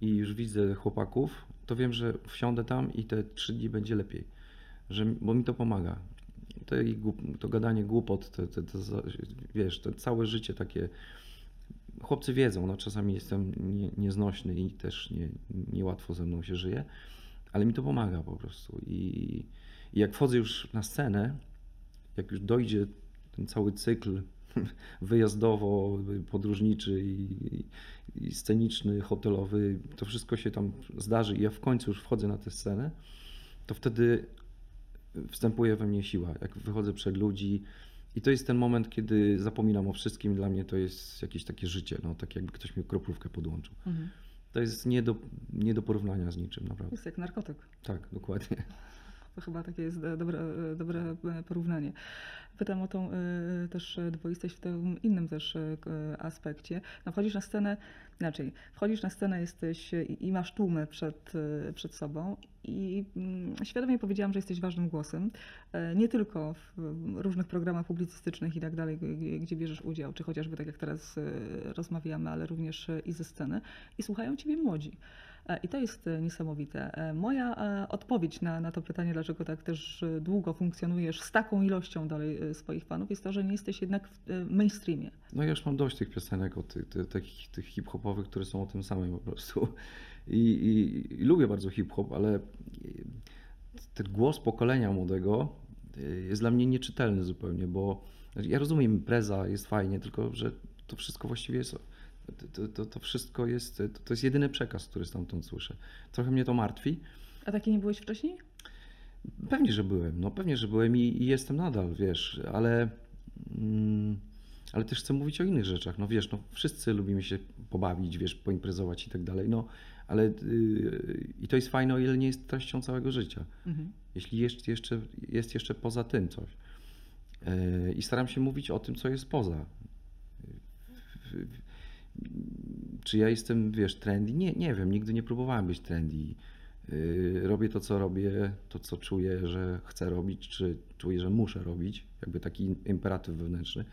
i już widzę chłopaków, to wiem, że wsiądę tam i te trzy dni będzie lepiej. Że, bo mi to pomaga. To, to gadanie głupot, to, to, to, wiesz, to całe życie takie. Chłopcy wiedzą, no czasami jestem nie, nieznośny i też nie, niełatwo ze mną się żyje, ale mi to pomaga po prostu. I, I jak wchodzę już na scenę, jak już dojdzie ten cały cykl wyjazdowo, podróżniczy i, i sceniczny, hotelowy, to wszystko się tam zdarzy i ja w końcu już wchodzę na tę scenę, to wtedy wstępuje we mnie siła. Jak wychodzę przed ludzi i to jest ten moment, kiedy zapominam o wszystkim. Dla mnie to jest jakieś takie życie, no, tak jakby ktoś mi kroplówkę podłączył. Mhm. To jest nie do, nie do porównania z niczym, naprawdę. jest jak narkotyk. Tak, dokładnie. To chyba takie jest e, dobre, e, dobre e, porównanie. Pytam o tą też dwoistość w tym innym też aspekcie. No, wchodzisz na scenę, inaczej, wchodzisz na scenę, jesteś i, masz tłumy przed, przed sobą i mm, świadomie powiedziałam, że jesteś ważnym głosem, nie tylko w różnych programach publicystycznych i tak dalej, gdzie bierzesz udział, czy chociażby tak jak teraz rozmawiamy, ale również i ze sceny i słuchają Ciebie młodzi. E, I to jest e, niesamowite. E, Moja odpowiedź na, na to pytanie, dlaczego tak też długo funkcjonujesz z taką ilością dalej swoich fanów, jest to, że nie jesteś jednak w mainstreamie. No ja już mam dość tych piosenek, tych, tych, tych, tych hip-hopowych, które są o tym samym po prostu. I, i, i lubię bardzo hip-hop, ale ten głos pokolenia młodego jest dla mnie nieczytelny zupełnie, bo ja rozumiem impreza, jest fajnie, tylko że to wszystko właściwie jest, to, to, to wszystko jest, to, to jest jedyny przekaz, który stamtąd słyszę. Trochę mnie to martwi. A taki nie byłeś wcześniej? Pewnie, że byłem, no pewnie, że byłem i, i jestem nadal, wiesz, ale, mm, ale też chcę mówić o innych rzeczach, no wiesz, no wszyscy lubimy się pobawić, wiesz, poimprezować i tak dalej, no, ale yy, i to jest fajne, o ile nie jest treścią całego życia, Mhm. jeśli jest jeszcze, jest jeszcze poza tym coś. Yy, I staram się mówić o tym, co jest poza. Yy, Czy ja jestem, wiesz, trendy? Nie, nie wiem, nigdy nie próbowałem być trendy. Yy, Robię to, co robię, to, co czuję, że chcę robić, czy czuję, że muszę robić, jakby taki imperatyw wewnętrzny.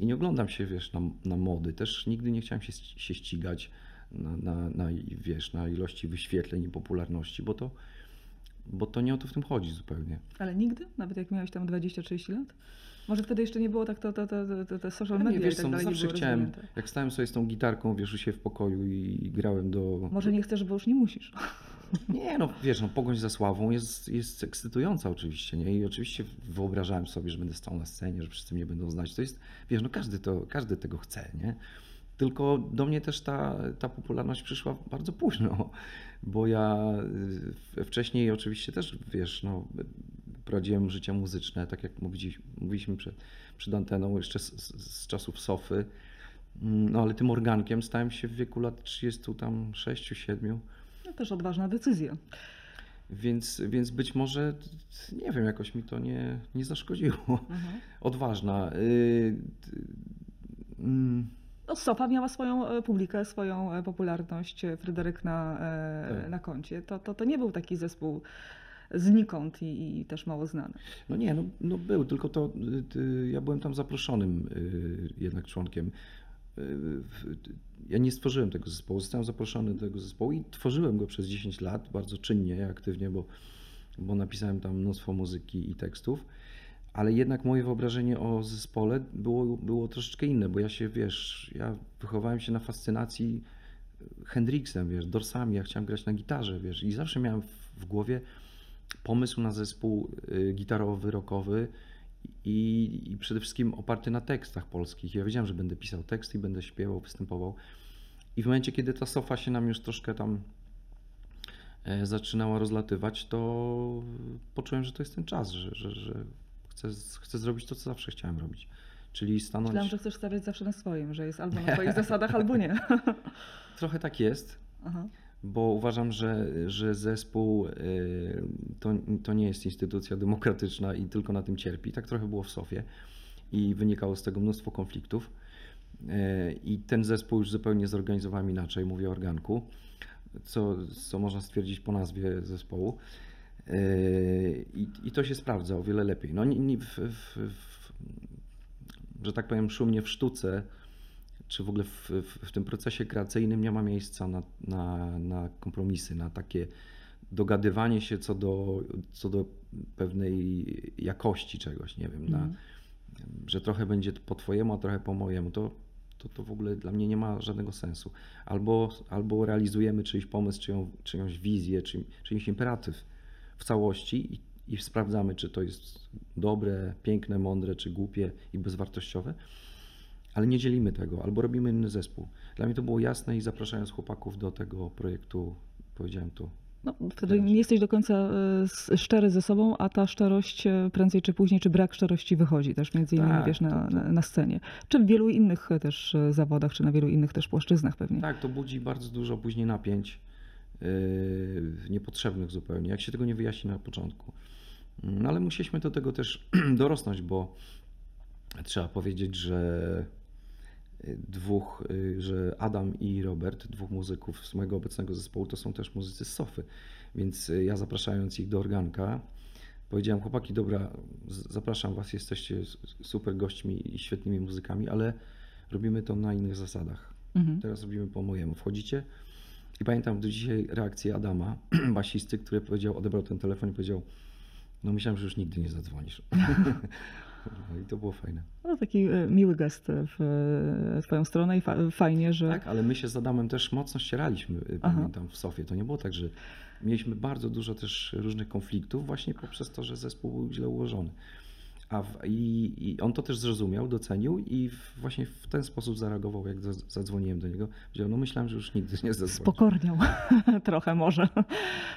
I nie oglądam się, wiesz, na, na mody. Też nigdy nie chciałem się, się ścigać na, na, na, wiesz, na ilości wyświetleń i popularności, bo to, bo to nie o to w tym chodzi zupełnie. Ale nigdy? Nawet jak miałeś tam 20-30 lat? Może wtedy jeszcze nie było tak to, to, to, to, to social media nie, wiesz i tak co, dalej, zawsze chciałem, rozwinięte. jak stałem sobie z tą gitarką, wiesz, siebie w pokoju i grałem do... Może nie chcesz, bo już nie musisz. Nie, no wiesz, no, pogoń za sławą jest, jest ekscytująca oczywiście, nie? I oczywiście wyobrażałem sobie, że będę stał na scenie, że wszyscy mnie będą znać. To jest, wiesz, no każdy, to, każdy tego chce, nie? Tylko do mnie też ta, ta popularność przyszła bardzo późno, bo ja y, wcześniej oczywiście też, wiesz, no, prowadziłem życie muzyczne, tak jak mówili- mówiliśmy przed, przed anteną, jeszcze z, z, czasów Sofy. Mm, No ale tym organkiem stałem się w wieku lat 30, tam 6, 7. No też odważna decyzja. Więc, więc być może, nie wiem, jakoś mi to nie, nie zaszkodziło. Mhm. Odważna. Y, mm, No, Sofa miała swoją e, publikę, swoją e, popularność, e, Fryderyk na, Tak. na koncie. To, to, to nie był taki zespół znikąd i, i też mało znany. No nie, no, no był, tylko to y, ja byłem tam zaproszonym y, jednak członkiem. Y, Ja nie stworzyłem tego zespołu, zostałem zaproszony do tego zespołu i tworzyłem go przez 10 lat, bardzo czynnie, aktywnie, bo, bo napisałem tam mnóstwo muzyki i tekstów. Ale jednak moje wyobrażenie o zespole było, było troszeczkę inne, bo ja się, wiesz, ja wychowałem się na fascynacji Hendrixem, wiesz, dorsami, ja chciałem grać na gitarze, wiesz, i zawsze miałem w, głowie pomysł na zespół y, gitarowy, rockowy i, i przede wszystkim oparty na tekstach polskich. Ja wiedziałem, że będę pisał teksty i będę śpiewał, występował. I w momencie, kiedy ta sofa się nam już troszkę tam e, zaczynała rozlatywać, to poczułem, że to jest ten czas, że, że, że chcę, chcę zrobić to, co zawsze chciałem robić. Czyli stanąć. Myślałam, że chcesz stawiać zawsze na swoim, że jest albo na twoich zasadach, albo nie. Trochę tak jest, Aha. bo uważam, że, że zespół y, to, to nie jest instytucja demokratyczna i tylko na tym cierpi. Tak trochę było w Sofie i wynikało z tego mnóstwo konfliktów. Y, I ten zespół już zupełnie zorganizowałem inaczej, mówię o organku, co, co można stwierdzić po nazwie zespołu. Y, I, I to się sprawdza o wiele lepiej. No, nie, w, w, w, że tak powiem, szumnie w sztuce czy w ogóle w, tym procesie kreacyjnym nie ma miejsca na, na, na kompromisy, na takie dogadywanie się co do, co do pewnej jakości czegoś, nie wiem, na, Mhm. że trochę będzie po twojemu, a trochę po mojemu, to, to, to w ogóle dla mnie nie ma żadnego sensu. Albo, albo realizujemy czyjś pomysł, czyją, czyjąś wizję, czy, czyjś imperatyw w całości i, i sprawdzamy, czy to jest dobre, piękne, mądre, czy głupie i bezwartościowe, ale nie dzielimy tego, albo robimy inny zespół. Dla mnie to było jasne i zapraszając chłopaków do tego projektu, powiedziałem to. No, wtedy nie jesteś do końca e, szczery ze sobą, a ta szczerość e, prędzej czy później, czy brak szczerości wychodzi też między innymi, Tak, wiesz, na, to- to- na, scenie. Czy w wielu innych e, też zawodach, czy na wielu innych też płaszczyznach pewnie. Tak, to budzi bardzo dużo później napięć niepotrzebnych zupełnie, jak się tego nie wyjaśni na początku. No ale musieliśmy do tego też dorosnąć, bo trzeba powiedzieć, że dwóch, y, że Adam i Robert, dwóch muzyków z mojego obecnego zespołu, to są też muzycy z Sofy. Więc y, ja zapraszając ich do organka, powiedziałem, chłopaki, dobra, zapraszam was, jesteście super gośćmi i świetnymi muzykami, ale robimy to na innych zasadach. Mhm. Teraz robimy po mojemu. Wchodzicie i pamiętam do dzisiaj reakcję Adama, basisty, który powiedział, odebrał ten telefon i powiedział, no myślałem, że już nigdy nie zadzwonisz. no i to było fajne. No, taki e, miły gest w e, twoją stronę i fa- fajnie, że... Tak, ale my się z Adamem też mocno ścieraliśmy, Aha. pamiętam, w Sofie. To nie było tak, że mieliśmy bardzo dużo też różnych konfliktów właśnie poprzez to, że zespół był źle ułożony. A w, i, I on to też zrozumiał, docenił i w, właśnie w ten sposób zareagował, jak za- zadzwoniłem do niego. Powiedział, no myślałem, że już nigdy nie zadzwonisz. Spokorniał trochę może,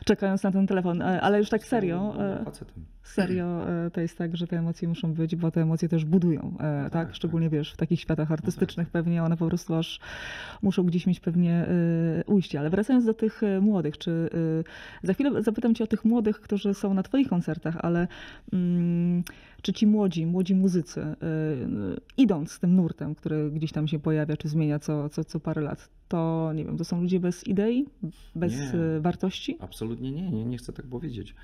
czekając na ten telefon. E, Ale już tak serio, Był e, facetem. serio e, to jest tak, że te emocje muszą być, bo te emocje też budują, e, tak? tak. Szczególnie wiesz, w takich światach artystycznych tak. pewnie one po prostu aż muszą gdzieś mieć pewnie e, ujście. Ale wracając do tych e, młodych, czy e, za chwilę zapytam cię o tych młodych, którzy są na twoich koncertach, ale mm, czy ci młodzi, młodzi muzycy, e, idąc z tym nurtem, który gdzieś tam się pojawia, czy zmienia co, co, co parę lat, to nie wiem, to są ludzie bez idei, bez Nie. e, wartości? Absolutnie nie, nie, nie chcę tak powiedzieć.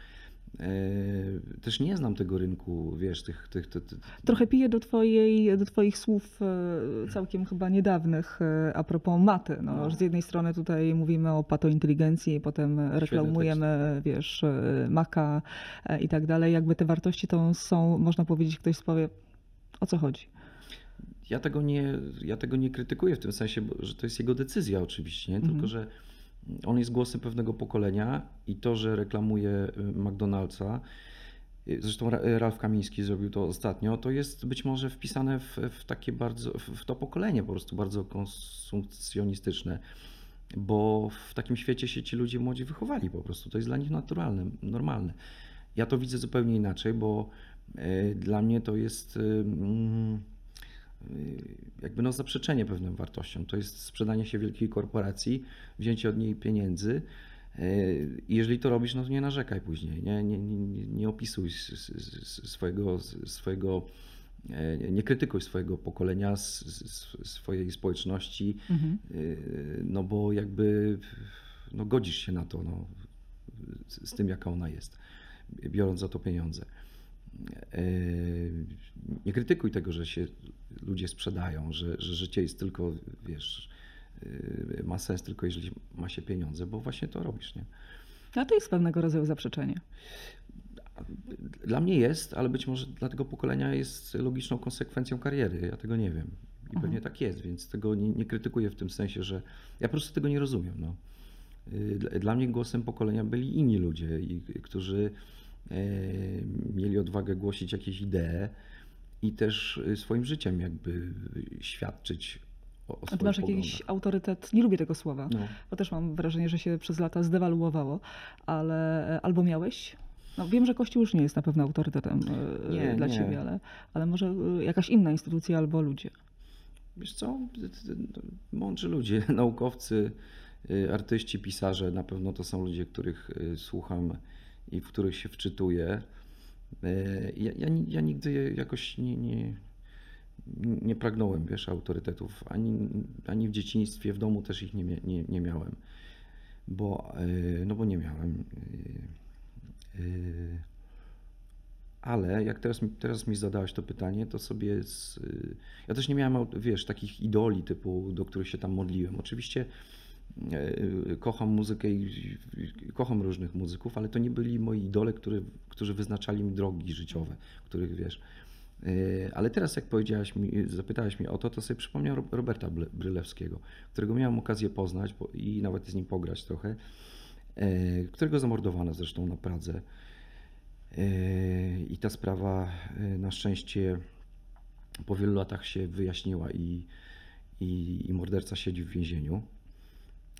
E, też nie znam tego rynku, wiesz, tych... tych, tych, tych Trochę piję do, twojej, do Twoich słów e, całkiem chyba niedawnych e, a propos maty. No, No. Z jednej strony tutaj mówimy o patointeligencji, potem reklamujemy, wiesz, maka i tak dalej. Jakby te wartości to są, można powiedzieć, ktoś powie, o co chodzi. Ja tego nie, ja tego nie krytykuję w tym sensie, że to jest jego decyzja oczywiście, nie? Mhm. tylko że on jest głosem pewnego pokolenia i to, że reklamuje y, McDonald'sa, y, zresztą Ra- Ralf Kamiński zrobił to ostatnio, to jest być może wpisane w, w takie bardzo, w to pokolenie po prostu bardzo konsumpcjonistyczne, bo w takim świecie się ci ludzie młodzi wychowali po prostu, to jest dla nich naturalne, normalne. Ja to widzę zupełnie inaczej, bo y, dla mnie to jest... y, y, jakby no zaprzeczenie pewnym wartościom. To jest sprzedanie się wielkiej korporacji, wzięcie od niej pieniędzy. y, I jeżeli to robisz, no to nie narzekaj później, nie, nie, nie, nie opisuj swojego, swojego, e, nie krytykuj swojego pokolenia, swojej społeczności, Mhm. y, no bo jakby no godzisz się na to, no, z, tym jaka ona jest, biorąc za to pieniądze. Nie krytykuj tego, że się ludzie sprzedają, że, że życie jest tylko, wiesz, y, ma sens tylko jeżeli ma się pieniądze, bo właśnie to robisz, nie? A to jest pewnego rodzaju zaprzeczenie. Dla mnie jest, ale być może dla tego pokolenia jest logiczną konsekwencją kariery. Ja tego nie wiem. I pewnie tak jest, więc tego nie, nie krytykuję w tym sensie, że ja po prostu tego nie rozumiem. No. Y, Dla, mnie głosem pokolenia byli inni ludzie, którzy e, mieli odwagę głosić jakieś idee i też y, swoim życiem jakby świadczyć o, o A ty masz poglądach. jakiś autorytet, nie lubię tego słowa, No. bo też mam wrażenie, że się przez lata zdewaluowało, ale e, albo miałeś. No, wiem, że Kościół już nie jest na pewno autorytetem e, Nie, dla nie. ciebie, ale, ale może e, jakaś inna instytucja albo ludzie. Wiesz co, mądrzy ludzie, naukowcy, y, artyści, pisarze, na pewno to są ludzie, których y, słucham i w których się wczytuję. Y, Ja, ja, ja nigdy jakoś nie, nie, nie pragnąłem, wiesz, autorytetów. Ani, ani w dzieciństwie, w domu też ich nie, nie, nie miałem. Bo, y, no bo nie miałem. y, ale jak teraz, teraz mi zadałeś to pytanie, to sobie. Z, ja też nie miałem, wiesz, takich idoli typu, do których się tam modliłem. Oczywiście kocham muzykę i kocham różnych muzyków, ale to nie byli moi idole, który, którzy wyznaczali mi drogi życiowe, których wiesz. Y, Ale teraz, jak powiedziałaś mi, zapytałeś mnie o to, to sobie przypomniał Ro- Roberta Brylewskiego, którego miałem okazję poznać i nawet z nim pograć trochę, y, którego zamordowano zresztą na Pradze. I ta sprawa na szczęście po wielu latach się wyjaśniła i, i, i morderca siedzi w więzieniu.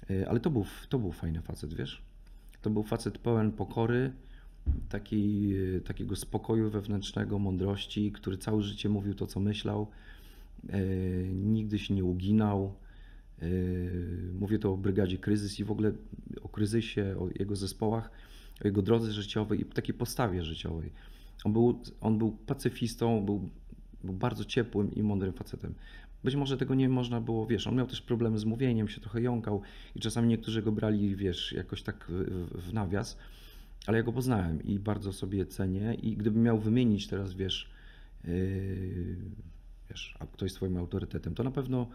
Yy, Ale to był, to był fajny facet, wiesz? To był facet pełen pokory, taki, yy, takiego spokoju wewnętrznego, mądrości, który całe życie mówił to, co myślał. Yy, Nigdy się nie uginał. Mówię to o brygadzie Kryzys i w ogóle o kryzysie, o jego zespołach o jego drodze życiowej i takiej postawie życiowej. On był, on był pacyfistą, był, był bardzo ciepłym i mądrym facetem. Być może tego nie można było, wiesz, on miał też problemy z mówieniem, się trochę jąkał i czasami niektórzy go brali, wiesz, jakoś tak w, w, nawias, ale ja go poznałem i bardzo sobie cenię i gdybym miał wymienić teraz, wiesz, yy, wiesz, a kto jest twoim autorytetem, to na pewno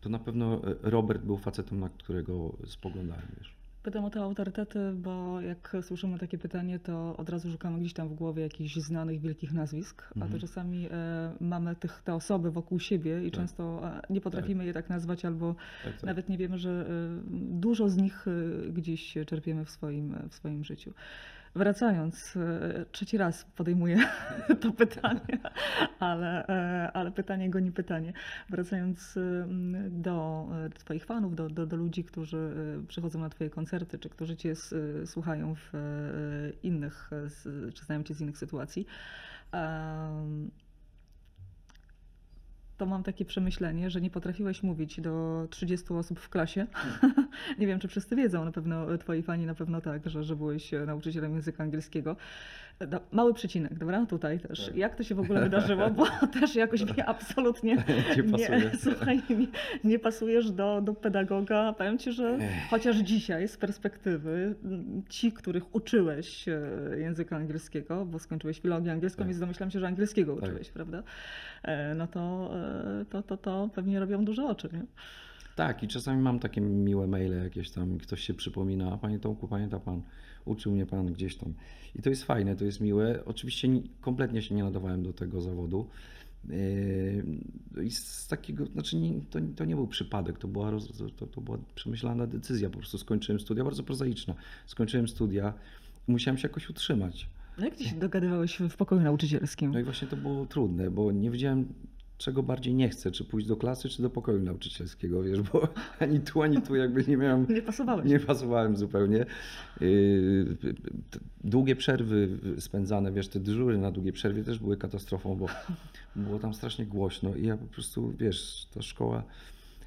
to na pewno Robert był facetem, na którego spoglądałem, wiesz. Pytam o te autorytety, bo jak słyszymy takie pytanie, to od razu szukamy gdzieś tam w głowie jakichś znanych, wielkich nazwisk, a Mhm. to czasami e, mamy tych, te osoby wokół siebie i Tak. często e, nie potrafimy je tak nazwać, albo Tak, tak. nawet nie wiemy, że e, dużo z nich e, gdzieś czerpiemy w swoim, w swoim życiu. Wracając, e, trzeci raz podejmuję to pytanie, ale, e, ale pytanie goni pytanie. Wracając e, do Twoich fanów, do, do, do ludzi, którzy przychodzą na Twoje koncerty, czy którzy Cię słuchają w innych, czy znają Cię z innych sytuacji, to mam takie przemyślenie, że nie potrafiłeś mówić do 30 osób w klasie. nie wiem, czy wszyscy wiedzą, na pewno twoi fani na pewno tak, że, że byłeś e, nauczycielem języka angielskiego. No, mały przecinek, dobra? Tutaj też. Tak. Jak to się w ogóle wydarzyło? Bo też jakoś mi absolutnie Nie pasuje. słuchaj, nie, nie pasujesz do, do pedagoga. Powiem ci, że chociaż dzisiaj z perspektywy ci, których uczyłeś e, języka angielskiego, bo skończyłeś filologię angielską, Tak. więc domyślam się, że angielskiego Tak. uczyłeś, prawda? E, No to, e, to, to, to pewnie robią duże oczy, nie? Tak, i czasami mam takie miłe maile jakieś tam ktoś się przypomina, a panie Tomku, pamięta pan, uczył mnie pan gdzieś tam. I to jest fajne, to jest miłe. Oczywiście ni- kompletnie się nie nadawałem do tego zawodu. Yy, I z takiego, znaczy nie, to, to nie był przypadek, to była, roz, to, to była przemyślana decyzja. Po prostu skończyłem studia, bardzo prozaiczna. Skończyłem studia i musiałem się jakoś utrzymać. No jak ty się dogadywałeś w pokoju nauczycielskim? No i właśnie to było trudne, bo nie wiedziałem, czego bardziej nie chcę, czy pójść do klasy, czy do pokoju nauczycielskiego, wiesz, bo ani tu, ani tu jakby nie miałem, Nie pasowałeś. nie pasowałem zupełnie. Yy, Długie przerwy spędzane, wiesz, te dyżury na długie przerwy też były katastrofą, bo było tam strasznie głośno i ja po prostu, wiesz, ta szkoła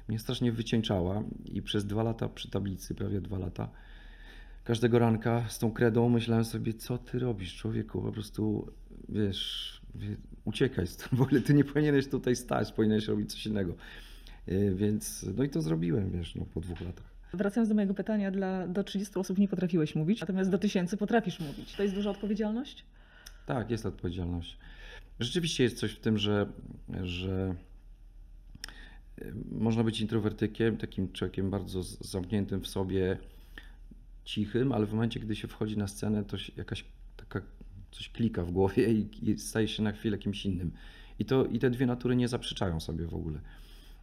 mnie strasznie wycieńczała i przez dwa lata przy tablicy, prawie dwa lata, każdego ranka z tą kredą myślałem sobie, co ty robisz, człowieku, po prostu, wiesz, wie- uciekaj stąd, w ogóle ty nie powinieneś tutaj stać, powinieneś robić coś innego. Yy, Więc, no i to zrobiłem, wiesz, no, po dwóch latach. Wracając do mojego pytania, dla, do 30 osób nie potrafiłeś mówić, natomiast do tysięcy potrafisz mówić. To jest duża odpowiedzialność? Tak, jest odpowiedzialność. Rzeczywiście jest coś w tym, że, że y, można być introwertykiem, takim człowiekiem bardzo zamkniętym w sobie, cichym, ale w momencie, gdy się wchodzi na scenę, to jakaś coś klika w głowie i, i staje się na chwilę kimś innym. I, to, I te dwie natury nie zaprzeczają sobie w ogóle.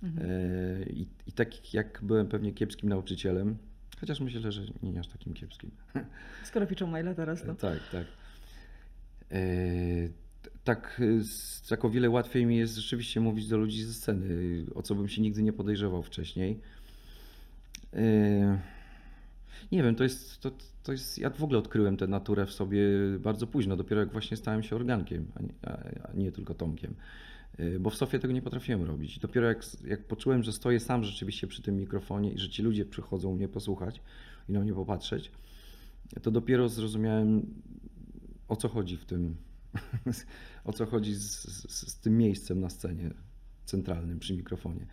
Mhm. E, I, I tak jak byłem pewnie kiepskim nauczycielem, chociaż myślę, że nie aż takim kiepskim. Skoro piszą maile teraz, to... Tak, tak. E, t- tak, e, z- tak o wiele łatwiej mi jest rzeczywiście mówić do ludzi ze sceny, o co bym się nigdy nie podejrzewał wcześniej. Nie wiem, to jest, to, to jest. Ja w ogóle odkryłem tę naturę w sobie bardzo późno, dopiero jak właśnie stałem się organkiem, a nie, a, nie tylko Tomkiem. E, Bo w Sofie tego nie potrafiłem robić. Dopiero jak, jak poczułem, że stoję sam rzeczywiście przy tym mikrofonie i że ci ludzie przychodzą mnie posłuchać i na mnie popatrzeć, to dopiero zrozumiałem, o co chodzi w tym, o co chodzi z, z, z tym miejscem na scenie centralnym przy mikrofonie.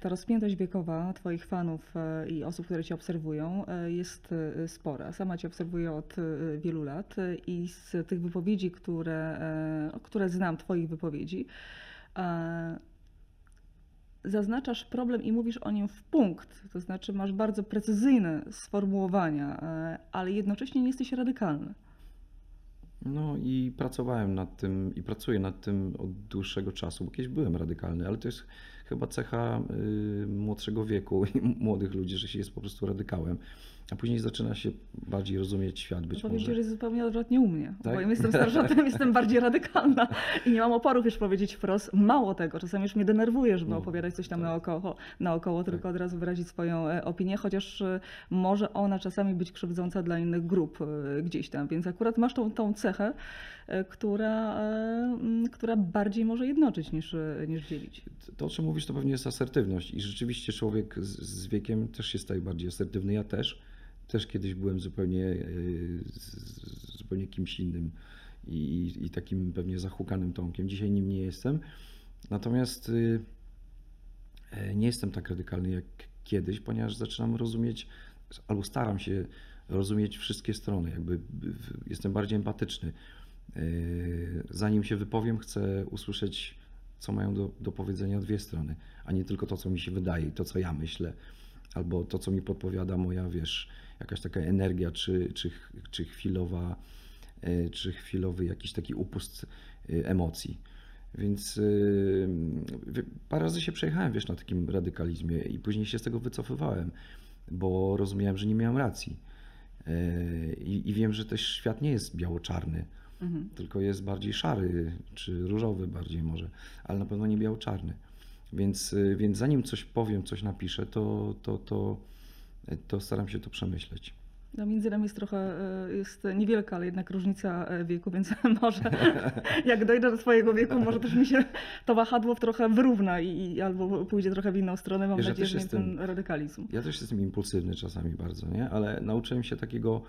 Ta rozpiętość wiekowa Twoich fanów e, i osób, które Cię obserwują, e, jest e, spora. Sama Cię obserwuję od wielu lat i z tych wypowiedzi, które, które znam, Twoich wypowiedzi, zaznaczasz problem i mówisz o nim w punkt. To znaczy, masz bardzo precyzyjne sformułowania, ale jednocześnie nie jesteś radykalny. No i pracowałem nad tym i pracuję nad tym od dłuższego czasu, bo kiedyś byłem radykalny, ale to jest chyba cecha y, młodszego wieku i młodych ludzi, że się jest po prostu radykałem, a później zaczyna się bardziej rozumieć świat być Powiem ci, może. że jest zupełnie odwrotnie u mnie. Tak? Bo ja jestem starsza, tym jestem bardziej radykalna i nie mam oporów już powiedzieć wprost. Mało tego, czasami już mnie denerwuje, żeby No, opowiadać coś tam tak. naokoło, naokoło tylko Tak. od razu wyrazić swoją e, opinię, chociaż e, może ona czasami być krzywdząca dla innych grup e, gdzieś tam. Więc akurat masz tą, tą cechę, e, która, e, która bardziej może jednoczyć niż, niż dzielić. To, o czym mówisz, to pewnie jest asertywność i rzeczywiście człowiek z, z wiekiem też się staje bardziej asertywny, ja też. też kiedyś byłem zupełnie, z- zupełnie kimś innym i, i takim pewnie zahukanym Tomkiem. Dzisiaj nim nie jestem. Natomiast y, e, nie jestem tak radykalny jak kiedyś, ponieważ zaczynam rozumieć, albo staram się rozumieć wszystkie strony. Jakby jestem bardziej empatyczny. Y, Zanim się wypowiem, chcę usłyszeć, co mają do, do powiedzenia dwie strony, a nie tylko to, co mi się wydaje i to, co ja myślę, albo to, co mi podpowiada moja, wiesz, jakaś taka energia, czy, czy, czy chwilowa, y, czy chwilowy jakiś taki upust y, emocji. Więc wie- parę razy się przejechałem, wiesz, na takim radykalizmie i później się z tego wycofywałem, bo rozumiałem, że nie miałem racji. I, I wiem, że też świat nie jest biało-czarny, Mhm. tylko jest bardziej szary, czy różowy bardziej może, ale na pewno nie biało-czarny. Więc, y, więc zanim coś powiem, coś napiszę, to, to, to, to staram się to przemyśleć. No między nami jest trochę, e, jest niewielka, ale jednak różnica e, wieku, więc może jak dojdę do swojego wieku, może też mi się to wahadło trochę wyrówna i, i albo pójdzie trochę w inną stronę. Mam Wiesz, nadzieję, że nie ten radykalizm. Ja też jestem impulsywny czasami bardzo, nie? Ale nauczyłem się takiego.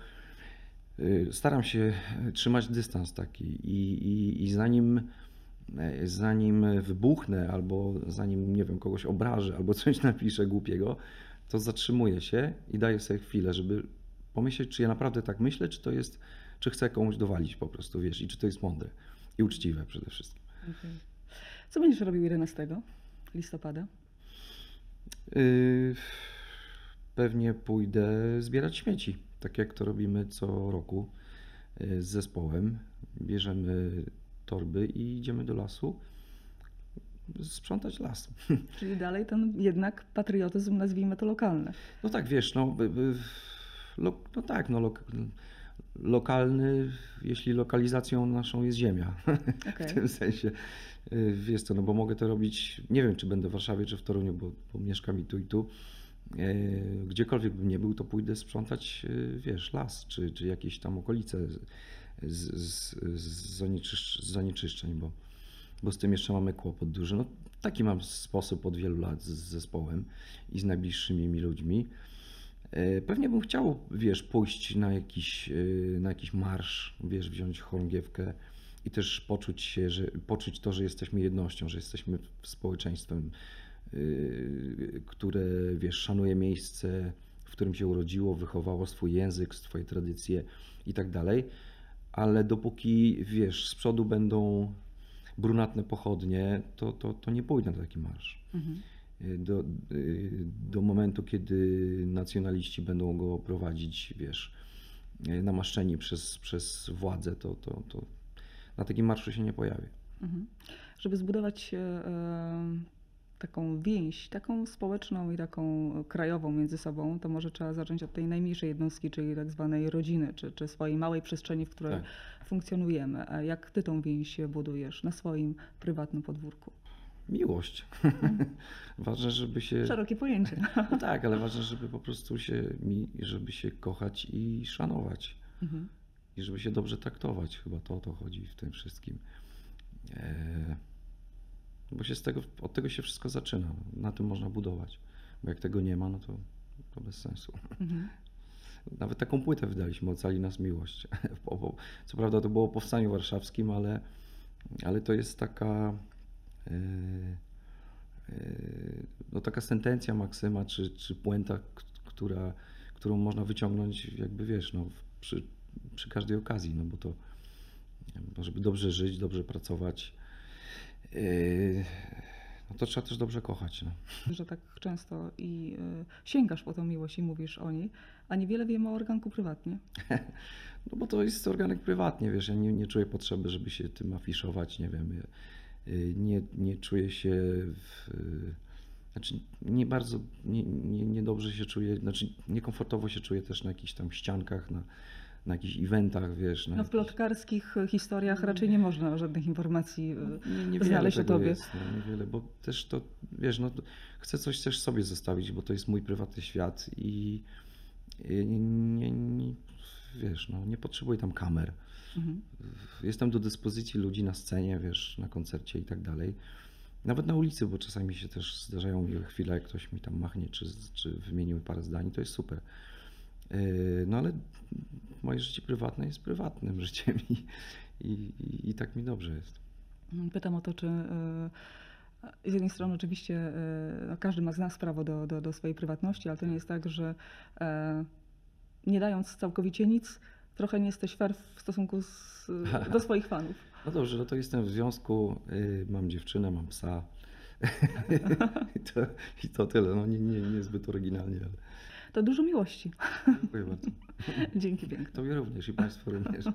Y, Staram się trzymać dystans taki i, i, i zanim, e, zanim wybuchnę, albo zanim, nie wiem, kogoś obrażę, albo coś napiszę głupiego, to zatrzymuję się i daję sobie chwilę, żeby pomyśleć, czy ja naprawdę tak myślę, czy to jest, czy chcę komuś dowalić po prostu, wiesz, i czy to jest mądre i uczciwe przede wszystkim. Okej. Co będziesz robił 11 listopada? Yy, Pewnie pójdę zbierać śmieci, tak jak to robimy co roku yy, z zespołem. Bierzemy torby i idziemy do lasu sprzątać las. Czyli dalej ten jednak patriotyzm, nazwijmy to lokalny. No tak, wiesz, no, lo, no tak, no lok, lokalny, jeśli lokalizacją naszą jest ziemia. Okej. W tym sensie, y, wiesz co, no bo mogę to robić, nie wiem czy będę w Warszawie czy w Toruniu, bo, bo mieszkam i tu i tu. Y, Gdziekolwiek bym nie był, to pójdę sprzątać, y, wiesz, las, czy, czy jakieś tam okolice z, z, z, zanieczyszcz, z zanieczyszczeń, bo, bo z tym jeszcze mamy kłopot duży. No, taki mam sposób od wielu lat z zespołem i z najbliższymi mi ludźmi. E, Pewnie bym chciał, wiesz, pójść na jakiś, e, na jakiś marsz, wiesz, wziąć chorągiewkę i też poczuć się, że, poczuć to, że jesteśmy jednością, że jesteśmy społeczeństwem, e, które, wiesz, szanuje miejsce, w którym się urodziło, wychowało swój język, swoje tradycye i tak dalej. Ale dopóki, wiesz, z przodu będą brunatne pochodnie, to, to, to nie pójdę na taki marsz Mhm. do, y, do momentu, kiedy nacjonaliści będą go prowadzić, wiesz, y, namaszczeni przez, przez władzę, to, to, to na takim marszu się nie pojawię. Mhm. Żeby zbudować taką więź, taką społeczną i taką krajową między sobą, to może trzeba zacząć od tej najmniejszej jednostki, czyli tak zwanej rodziny, czy, czy swojej małej przestrzeni, w której Tak. funkcjonujemy. A jak ty tą więź budujesz na swoim prywatnym podwórku? Miłość. ważne, żeby się. Szerokie pojęcie. No tak, ale ważne, żeby po prostu się, mi, żeby się kochać i szanować. Mhm. I żeby się dobrze traktować. Chyba to o to chodzi w tym wszystkim. E, bo się z tego, od tego się wszystko zaczyna. Na tym można budować. Bo jak tego nie ma, no to, to bez sensu. Mhm. Nawet taką płytę wydaliśmy, Ocali nas miłość. Co prawda to było po Powstaniu Warszawskim, ale, ale to jest taka e, e, no taka sentencja Maksyma, czy, czy puenta, która, którą można wyciągnąć jakby wiesz, no, przy, przy każdej okazji, no bo to żeby dobrze żyć, dobrze pracować, no to trzeba też dobrze kochać. No. Że tak często i e, sięgasz po tą miłość i mówisz o niej, a niewiele wiemy o organku prywatnie. No bo to jest organek prywatnie, wiesz, ja nie, nie czuję potrzeby, żeby się tym afiszować, nie wiem, y, nie, nie czuję się w, y, znaczy nie bardzo, nie, nie, niedobrze się czuję, znaczy niekomfortowo się czuję też na jakichś tam ściankach, na, na jakichś eventach, wiesz. Na No w plotkarskich historiach raczej nie można żadnych informacji e, nie, niewiele znaleźć o tobie. Jest, no, niewiele, bo też to, wiesz, no, chcę coś też sobie zostawić, bo to jest mój prywatny świat i, i nie, nie, wiesz, no, nie potrzebuję tam kamer. Mhm. Jestem do dyspozycji ludzi na scenie, wiesz, na koncercie i tak dalej. Nawet na ulicy, bo czasami się też zdarzają mi chwile, jak ktoś mi tam machnie, czy, czy wymienił parę zdań, to jest super. Yy, No ale moje życie prywatne jest prywatnym życiem i, i, i, i tak mi dobrze jest. Pytam o to, czy e, z jednej strony oczywiście e, no, każdy ma z nas prawo do, do, do swojej prywatności, ale to nie jest tak, że e, nie dając całkowicie nic, trochę nie jesteś fair w stosunku z, do swoich fanów. No dobrze, no to jestem w związku, yy, mam dziewczynę, mam psa. I, to, I to tyle. No nie, nie, niezbyt oryginalnie, ale to dużo miłości. Dziękuję bardzo. Dzięki pięknie. Tobie również i Państwu również.